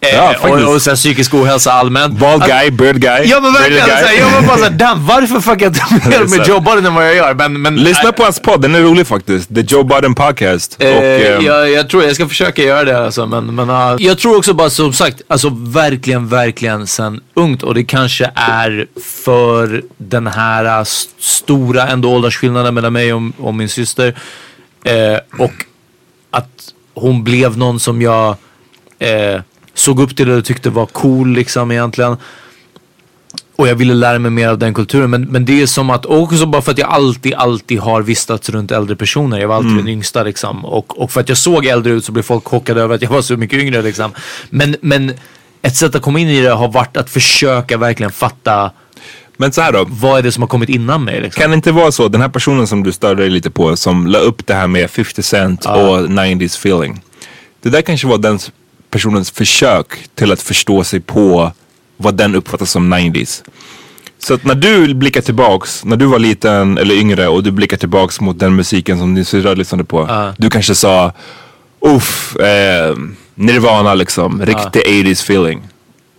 Eh, Ja, och, och här, psykisk ohälsa allmänt. Bald Att- guy, bird guy. Ja men verkligen. bearded Så här, jag var bara såhär, damn varför fuckar jag inte mer med Joe Budden än vad jag gör? Men, men, Lyssna på hans podd, den är rolig faktiskt. The Joe Budden Podcast. Eh, och, ehm, jag, jag tror jag ska försöka göra det alltså, men, men uh, jag tror också bara som sagt, alltså verkligen, verkligen sen ungt och det kanske är för den här uh, st- stora ändå åldersskillnaden mellan mig och, och min syster eh, och att hon blev någon som jag eh, såg upp till och tyckte var cool liksom egentligen. Och jag ville lära mig mer av den kulturen. Men, men det är som att, och också bara för att jag alltid, alltid har vistats runt äldre personer. Jag var alltid den yngsta liksom. Och, och för att jag såg äldre ut så blev folk chockade över att jag var så mycket yngre liksom. Men, men ett sätt att komma in i det har varit att försöka verkligen fatta Men så här då. vad är det som har kommit innan mig liksom. Kan det inte vara så, den här personen som du störde dig lite på, som la upp det här med 50 Cent och 90s feeling. Det där kanske var den personens försök till att förstå sig på vad den uppfattar som 90s. Så att när du blickar tillbaks, när du var liten eller yngre och du blickar tillbaks mot den musiken som din syrra lyssnade på. Du kanske sa, uff, eh, Nirvana liksom, riktig 80s feeling.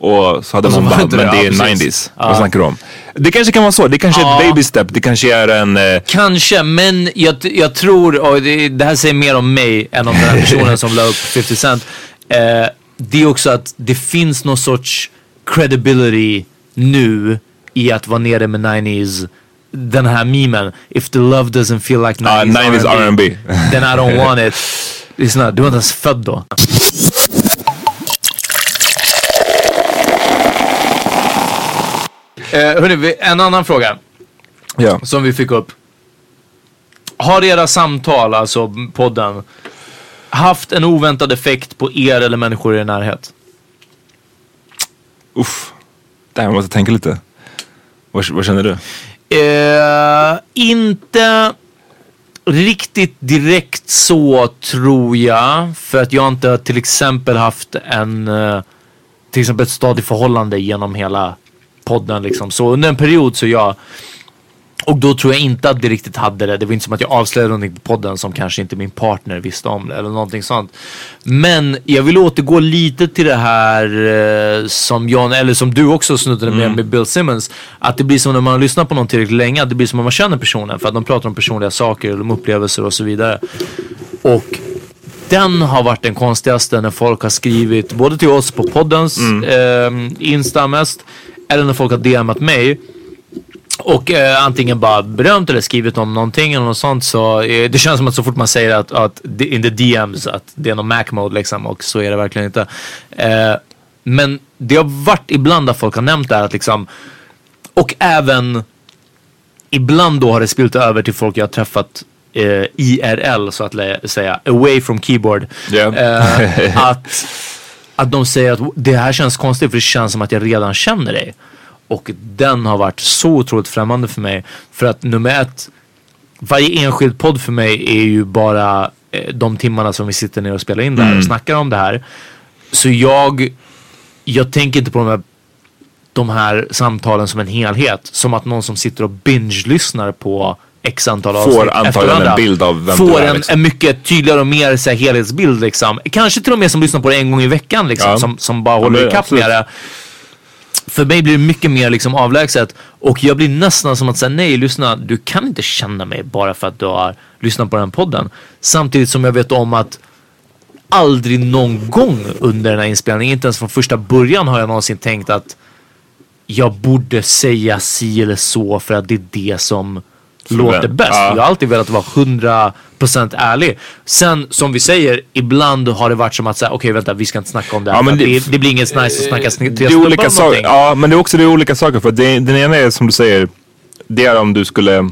Och så hade Och så var bara, men det, ja, är precis. 90s. Ja. Vad snackar du om? Det kanske kan vara så, det kanske är Ja. ett baby step, det kanske är en... Eh, Kanske, men jag, jag tror, och det, det här säger mer om mig än om den här personen som la upp 50 Cent. Eh, det är också att det finns någon sorts credibility nu i att vara nere med 90s. Den här memen. If the love doesn't feel like 90s, Ah, 90s R&B. then I don't want it. Lyssna, du var inte ens född då. Eh, hörni, en annan fråga ja. som vi fick upp. Har era samtal, alltså podden, haft en oväntad effekt på er eller människor i er närhet? Uff. Där jag måste tänka lite. Vad, vad känner du? Eh, inte riktigt direkt så tror jag. För att jag inte till exempel haft en eh, till exempel ett stadigt förhållande genom hela podden liksom. Så under en period så jag och då tror jag inte att det riktigt hade det. Det var inte som att jag avslöjade någonting på podden som kanske inte min partner visste om det eller någonting sånt. Men jag vill återgå lite till det här eh, som John, eller som du också snuddade med med Bill Simmons. Att det blir som när man lyssnar på någon tillräckligt länge, att det blir som om man känner personen för att de pratar om personliga saker, eller om upplevelser och så vidare. Och den har varit den konstigaste när folk har skrivit både till oss på poddens eh, Insta mest eller när folk har DMat mig och eh, antingen bara berömt eller skrivit om någonting eller något sånt så eh, det känns som att så fort man säger att, att in the DMs att det är någon Mac mode liksom och så är det verkligen inte. Eh, men det har varit ibland att folk har nämnt det här att liksom och även ibland då har det spilt över till folk jag har träffat eh, IRL så att säga, away from keyboard. Ja. Eh, att, att de säger att det här känns konstigt för det känns som att jag redan känner dig. Och den har varit så otroligt främmande för mig. För att nummer ett, varje enskild podd för mig är ju bara eh, de timmarna som vi sitter ner och spelar in där och snackar om det här. Så jag, jag tänker inte på de här, de här samtalen som en helhet. Som att någon som sitter och binge-lyssnar på x antal Får avsnitt antagligen efter varandra en bild av vem får är, en, liksom. en mycket tydligare och mer så här, helhetsbild liksom. Kanske till och med som lyssnar på det en gång i veckan liksom. Ja. Som, som bara Ja, håller men ikapp med det. För mig blir det mycket mer liksom avlägset. Och jag blir nästan som att säga nej, lyssna, du kan inte känna mig bara för att du har lyssnat på den podden. Samtidigt som jag vet om att aldrig någon gång under den här inspelningen, inte ens från första början har jag någonsin tänkt att jag borde säga si eller så för att det är det som låter bäst. Ja. Jag har alltid velat vara 100% ärlig. Sen som vi säger, ibland har det varit som att säga, okej vänta vi ska inte snacka om det här. Ja, men det- det, det blir inget nice att snacka sn- tre olika saker. Ja, men det är också det är olika saker. För det, den ena är som du säger, det är om du skulle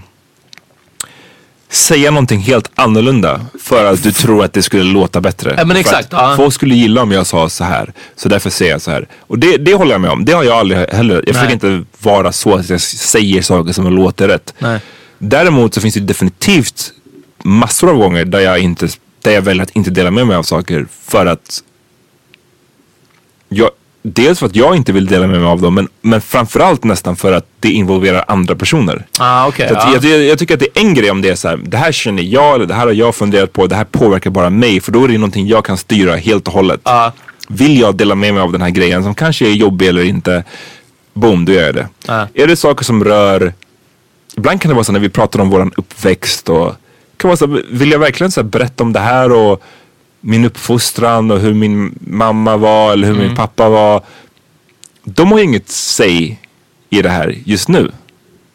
säga någonting helt annorlunda för att du tror att det skulle låta bättre. Ja, men exakt, ja. Folk skulle gilla om jag sa så här. Så därför säger jag så här. Och det, det håller jag med om. Det har jag aldrig heller. Jag försöker Nej. inte vara så att jag säger saker som låter rätt. Nej. Däremot så finns det definitivt massor av gånger där jag, inte, där jag väljer att inte dela med mig av saker för att jag, dels för att jag inte vill dela med mig av dem men, men framförallt nästan för att det involverar andra personer. Ah, att ja. jag, jag, jag tycker att det är en grej om det är så här, det här känner jag eller det här har jag funderat på, det här påverkar bara mig för då är det någonting jag kan styra helt och hållet. Ja. Vill jag dela med mig av den här grejen som kanske är jobbig eller inte, boom, då gör jag det. Ja. Är det saker som rör, ibland kan det vara så när vi pratar om våran uppväxt och kan vara så, vill jag verkligen så berätta om det här och min uppfostran och hur min mamma var eller hur Mm. min pappa var. De har inget säg i det här just nu.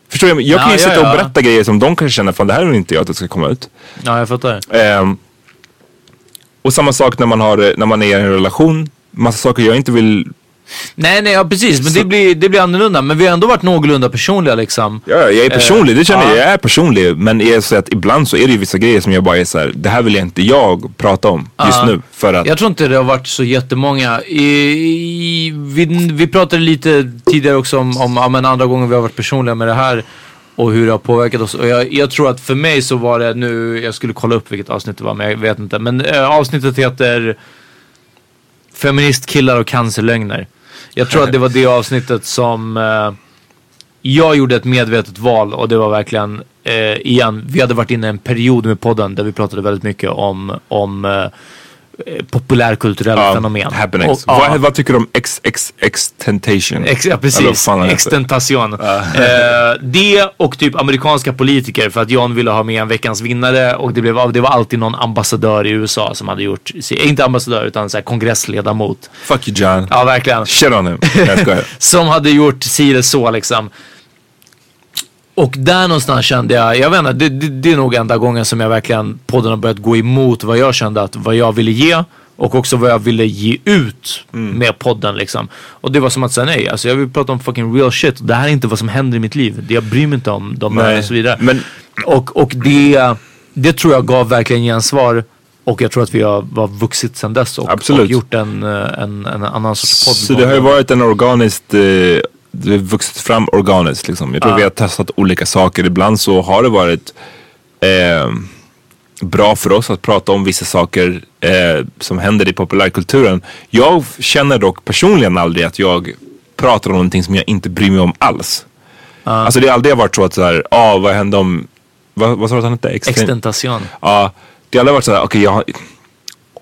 Förstår jag? Jag kan ju Ja, ja, sitta och ja. berätta grejer som de kanske känner, fan det här vill inte jag att det ska komma ut. ja, jag fattar. Ehm, och samma sak när man, har, när man är i en relation. Massa saker jag inte vill Nej, nej, ja, precis. Men det, blir, det blir annorlunda. Men vi har ändå varit någorlunda personliga liksom. Ja, jag är personlig, det känner ja. jag. Jag är personlig. Men jag säger att ibland så är det ju vissa grejer som jag bara är så här, det här vill jag inte jag prata om just Ja. nu. För att, Jag tror inte det har varit så jättemånga. I, i, vi, vi pratade lite tidigare också om, om ja, men andra gånger vi har varit personliga med det här och hur det har påverkat oss. Och jag, jag tror att för mig så var det nu, jag skulle kolla upp vilket avsnitt det var men jag vet inte. Men äh, avsnittet heter Feministkillar och cancerlögner. Jag tror att det var det avsnittet som eh, jag gjorde ett medvetet val och det var verkligen, eh, igen, vi hade varit inne i en period med podden där vi pratade väldigt mycket om, om eh, populärkulturella Ja, fenomen. happenings. Och, vad, vad tycker du om ex, ex, extentation? Ex, ja, precis. Extentation. Eh, det och typ amerikanska politiker för att John ville ha med en veckans vinnare och det, blev, det var alltid någon ambassadör i USA som hade gjort, inte ambassadör utan så här kongressledamot. Fuck you John. Ja, verkligen. Shit on him. Som hade gjort si eller så liksom. Och där någonstans kände jag, jag vet inte, det, det, det är nog enda gången som jag verkligen podden har börjat gå emot vad jag kände att vad jag ville ge och också vad jag ville ge ut Mm. med podden liksom. Och det var som att säga nej, alltså jag vill prata om fucking real shit. Det här är inte vad som händer i mitt liv. Det jag bryr mig inte om de Nej, och så vidare. men- Och, och det, det tror jag gav verkligen gensvar. Och jag tror att vi har var vuxit sedan dess och, och gjort en, eh, en, en annan sorts podd. Så det har ju varit en organiskt, eh, det har vuxit fram organiskt liksom. Jag tror Ja. vi har testat olika saker. Ibland så har det varit eh, bra för oss att prata om vissa saker eh, som händer i populärkulturen. Jag känner dock personligen aldrig att jag pratar om någonting som jag inte bryr mig om alls. Alltså det har aldrig varit så att såhär, ah, vad hände om, vad, vad sa du att han hette? Exten- Extentation. Ja, det har aldrig varit såhär, okej jag har,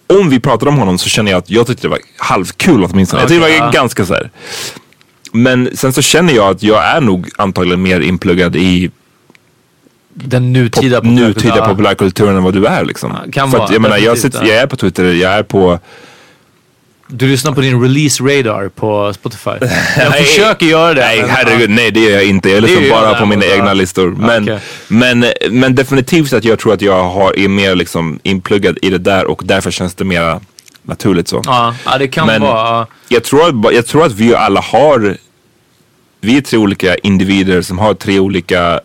om vi pratar om honom så känner jag att jag tyckte det var halvkul åtminstone. jag tyckte det var ja. ganska så här. Men sen så känner jag att jag är nog antagligen mer inpluggad i Den nutida pop, nutida populärkulturen. än vad du är liksom. Ja, kan För vara, att, jag menar, jag, sitter, ja. jag är på Twitter, jag är på Du lyssnar på din release radar på Spotify. Jag Nej. försöker göra det. Nej herregud, nej det gör jag inte. Jag lyssnar bara jag på mina egna listor. Men, Okej. men, men definitivt att jag tror att jag har, är mer liksom inpluggad i det där och därför känns det mer naturligt så. Ja, ja, det kan Men- vara. ja. Jag tror, jag tror att vi alla har, vi är tre olika individer som har tre olika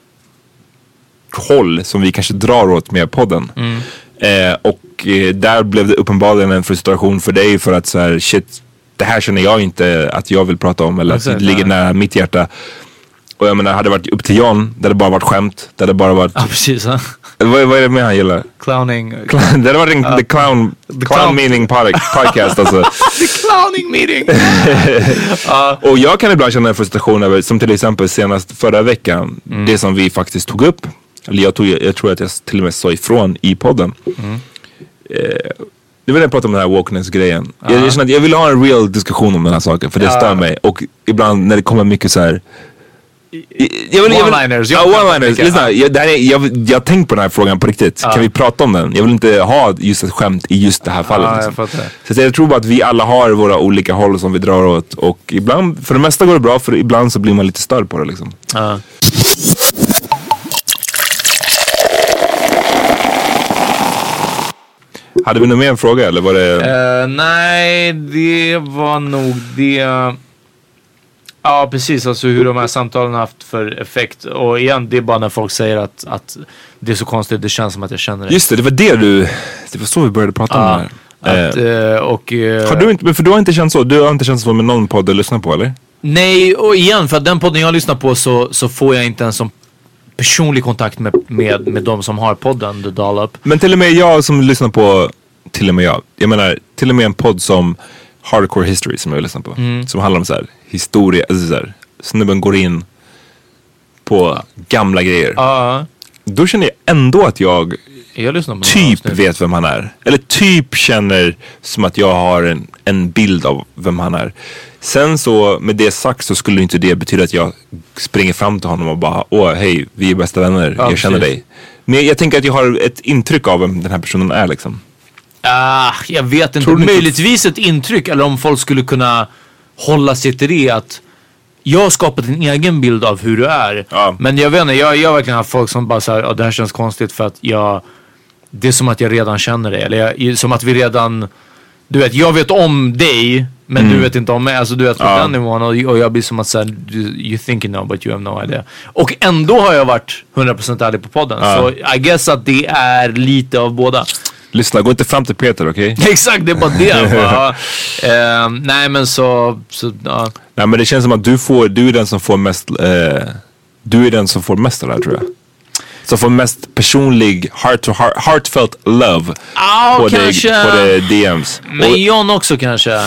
håll som vi kanske drar åt med podden. Mm. Eh, och eh, där blev det uppenbarligen en frustration för dig för att så här, shit, det här känner jag inte att jag vill prata om eller att Exakt, det ligger nära mitt hjärta. Och jag menar, hade det varit upp till John, det hade bara varit skämt. Det hade bara varit, Ja, precis. Ja. Vad, vad är det med han gillar? Clowning. det hade varit en the clown, clown, clown- meaning pod- podcast alltså. Clowning meeting. Och jag kan ibland känna en frustration över, som till exempel senast förra veckan, Mm. det som vi faktiskt tog upp. Eller jag, tog, jag tror att jag till och med sa ifrån i podden. Mm. Eh, nu vill jag prata om den här wokeness-grejen. Jag, jag känner att jag vill ha en real diskussion om den här saken, för det Ja. stör mig. Och ibland när det kommer mycket så här. Jag vill, One-liners, Ja, one-liners. Lyssna, jag, det här är, jag, jag har tänkt på den här frågan på riktigt. Kan vi prata om den? Jag vill inte ha just ett skämt i just det här fallet. Ja, jag liksom. Så jag tror bara att vi alla har våra olika håll som vi drar åt. Och ibland, för det mesta går det bra, för ibland så blir man lite störd på det liksom. Ja. Hade vi någon mer fråga eller var det? Eh, nej, det var nog det. Ja, precis. Alltså hur de här samtalen har haft för effekt. Och igen, det är bara när folk säger att, att det är så konstigt, det känns som att jag känner det. Just det, det var det du, det var så vi började prata Ja, om det här. Att, Eh, eh, och, eh, har du inte, för du har inte känt så? Du har inte känt så med någon podd du lyssnar på eller? Nej, och igen, för att den podden jag lyssnar på så, så får jag inte ens som personlig kontakt med, med, med de som har podden, The Dollop. Men till och med jag som lyssnar på, till och med jag, jag menar till och med en podd som Hardcore History som jag lyssnar på. Mm. Som handlar om så här, historia, alltså så här, snubben går in på gamla grejer. Ja, Då känner jag ändå att jag jag typ vet vem han är. Eller typ känner som att jag har en, en bild av vem han är. Sen så med det sagt så skulle inte det betyda att jag springer fram till honom och bara åh hej vi är bästa vänner, Ja, jag känner precis. dig. Men jag tänker att jag har ett intryck av vem den här personen är liksom. Ah, jag vet inte. Möjligtvis ett intryck eller om folk skulle kunna hålla sig till det att jag har skapat en egen bild av hur du är. Ja. Men jag vet inte, jag, jag har verkligen haft folk som bara säger att det här känns konstigt för att jag det är som att jag redan känner dig. Eller jag, som att vi redan, du vet jag vet om dig men du vet inte om mig. Alltså du vet på Ja. den nivån och, och jag blir som att säga you think you know but you have no idea. Och ändå har jag varit 100% ärlig på podden. Ja. Så I guess att det är lite av båda. Lyssna, gå inte fram till Peter okej? Exakt, det är bara det. bara. Eh, nej men så, så ja. Nej men det känns som att du får, du är den som får mest, eh, du är den som får mest av det här tror jag. Som får mest personlig, heart to heart, heartfelt love Ja, på, det, kanske. på det DMs. Men Och- John också kanske,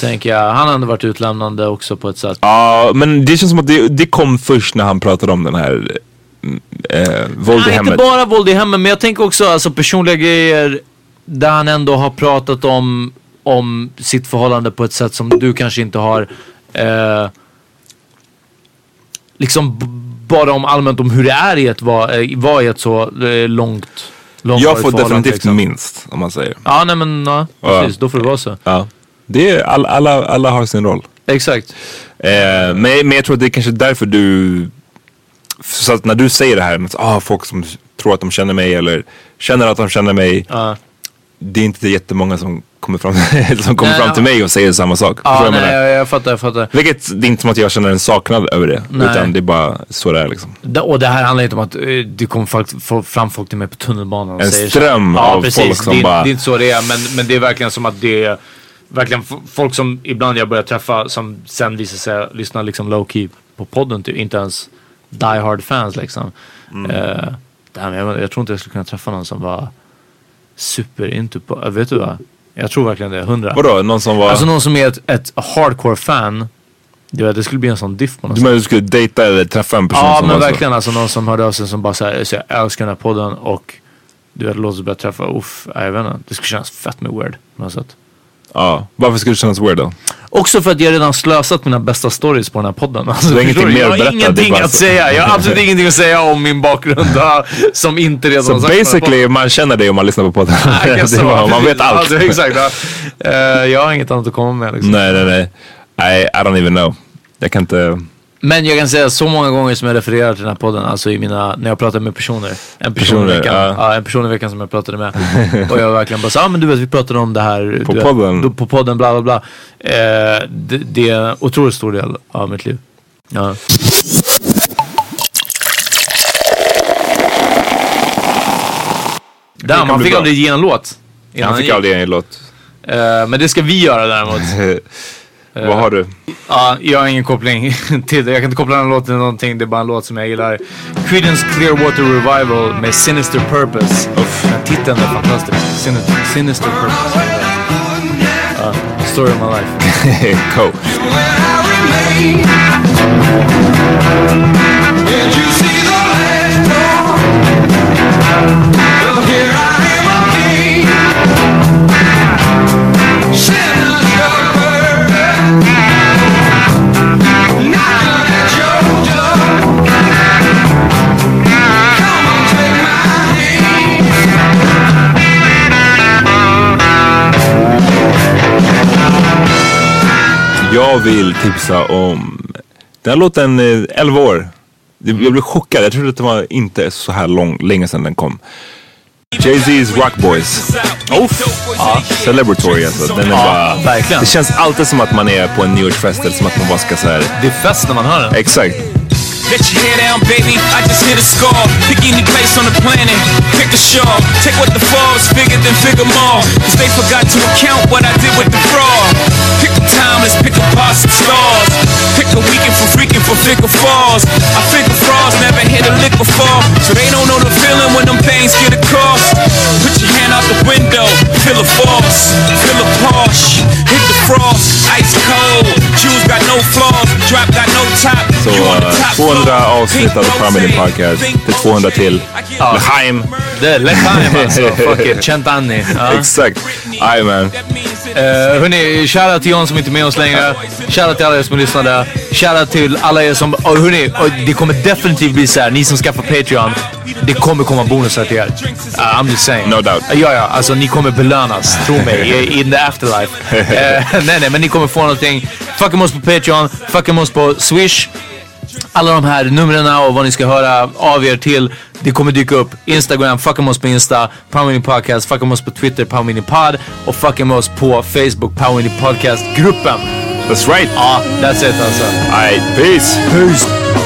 tänker jag. Han har ändå varit utlämnande också på ett sätt. Ja, men det känns som att det, det kom först när han pratade om den här mm, eh, våld i Nej, hemmet. inte bara våld i hemmet, men jag tänker också alltså personliga grejer där han ändå har pratat om, om sitt förhållande på ett sätt som du kanske inte har. Eh, liksom bara om allmänt om hur det är i ett, vara eh, var i ett så eh, långt, långt Jag får definitivt liksom. minst om man säger. Ja, nej men ja, Ja. precis. Då får det vara så. Ja. Det är, alla, alla, alla har sin roll. Exakt. Eh, men, men jag tror att det är kanske därför du... Så att när du säger det här med ah, folk som tror att de känner mig eller känner att de känner mig. Ja. Det är inte jättemånga som kommer fram, som kommer Nej, fram till mig och säger samma sak. Ja, jag nej, menar? jag, jag fattar, jag fattar. Vilket det är inte som att jag känner en saknad över det. Nej. Utan det är bara så det är liksom. Det- Och det här handlar inte om att eh, det kommer folk, fram folk till mig på tunnelbanan och En säger ström så. av ja, precis. folk som det, bara- Det är inte så det är, men, men det är verkligen som att det är verkligen folk som ibland jag börjar träffa som sen visar sig lyssna liksom low key på podden typ. Inte ens die hard fans liksom. Mm. Eh, damn, jag, jag tror inte jag skulle kunna träffa någon som var super into på, äh, vet du vad? Jag tror verkligen det, hundra. Vadå? Någon som var... Alltså någon som är ett, ett hardcore fan. Du vet, det skulle bli en sån diff på något du menar du skulle dejta eller träffa en person Ja som men var verkligen alltså någon som hörde av sig som bara såhär, så jag älskar den här podden och du vet, låt oss börja träffa, uff, jag vet inte. Det skulle kännas fett med weird på något sätt. Ja. Varför skulle det kännas weird då? Också för att jag redan slösat mina bästa stories på den här podden. Alltså, Du har förstår ingenting mer att jag har berätta, ingenting bara att säga. Jag har absolut ingenting att säga om min bakgrund som inte redan Så här basically man känner dig om man lyssnar på podden. I so. bara- man vet allt. Det- exakt. Eh, jag har inget annat att komma med liksom. Nej nej nej. Nej, I don't even know. Jag kan inte... Men jag kan säga så många gånger som jag refererar till den här podden, alltså i mina, när jag pratar med personer. En person Personer, i veckan. ja. Ja. en person i veckan som jag pratade med. och jag verkligen bara så, ah, men du vet vi pratade om det här. På du podden? Vet, på podden, bla bla bla. Eh, det, det är en otroligt stor del av mitt liv. Ja. Där, man fick aldrig ge en låt. Han fick aldrig en låt. Eh, men det ska vi göra däremot. Vad har du? Ja, jag har ingen koppling till det. Jag kan inte koppla den låten till någonting. Det är bara en låt som jag gillar. Creedence Clearwater Revival med Sinister Purpose. Den titeln är fantastisk. Sinister, Sinister Purpose. Ja, story of my life. Cool. Jag vill tipsa om den här låten eh, 11 år. Det- Jag blev chockad. Jag trodde att det var inte så här lång, länge sedan den kom. Jay-Z's Rock Boys. Oh, ja, celebratory alltså. Den är bara, verkligen. Det känns alltid som att man är på en nyårsfest eller som att man bara ska så här. Det är fest när man hör den. Exakt. Let your hair down, baby. I just hit a score. Pick any place on the planet. Pick a show. Take what the falls bigger than figure more. Cause they forgot to account what I did with the fraud. Pick a timeless, pick a past some stars. Pick a weekend for freaking for figure falls. I figure frauds never hit a lick before. So they don't know the feeling when them things get across. Put your hand out the window. Feel a force. Feel a Porsche. Hit the frost. Ice cold. Shoes got no flaws. Drop got no top. Så the uh, top 200 floor. avsnitt av The Family Podcast. Det är 200 till. Lechaim. Det är Lechaim alltså. Fuck it. Centanni. Ja. Exakt. Jajamän. Uh, hörni, shoutout till John som inte är med oss längre. Shoutout till alla er som lyssnade. Shoutout till alla er som... Och hörni, och det kommer definitivt bli så här. Ni som skaffar Patreon. Det kommer komma bonusar till er. Uh, I'm just saying. No doubt. Ja, ja. Alltså ni kommer belönas. Tro mig. In the afterlife. Eh, nej, nej. Men ni kommer få någonting. Fucka med oss på Patreon. Fucka med oss på Swish. Alla de här numren och vad ni ska höra av er till. Det kommer dyka upp. Instagram, fucka med oss på Insta, Power Mini Podcast, fucka med oss på Twitter, Power Mini Pod och fucka med oss på Facebook, Power Mini Podcast-gruppen. That's right. Ja, that's it alltså. Alright, peace. Peace.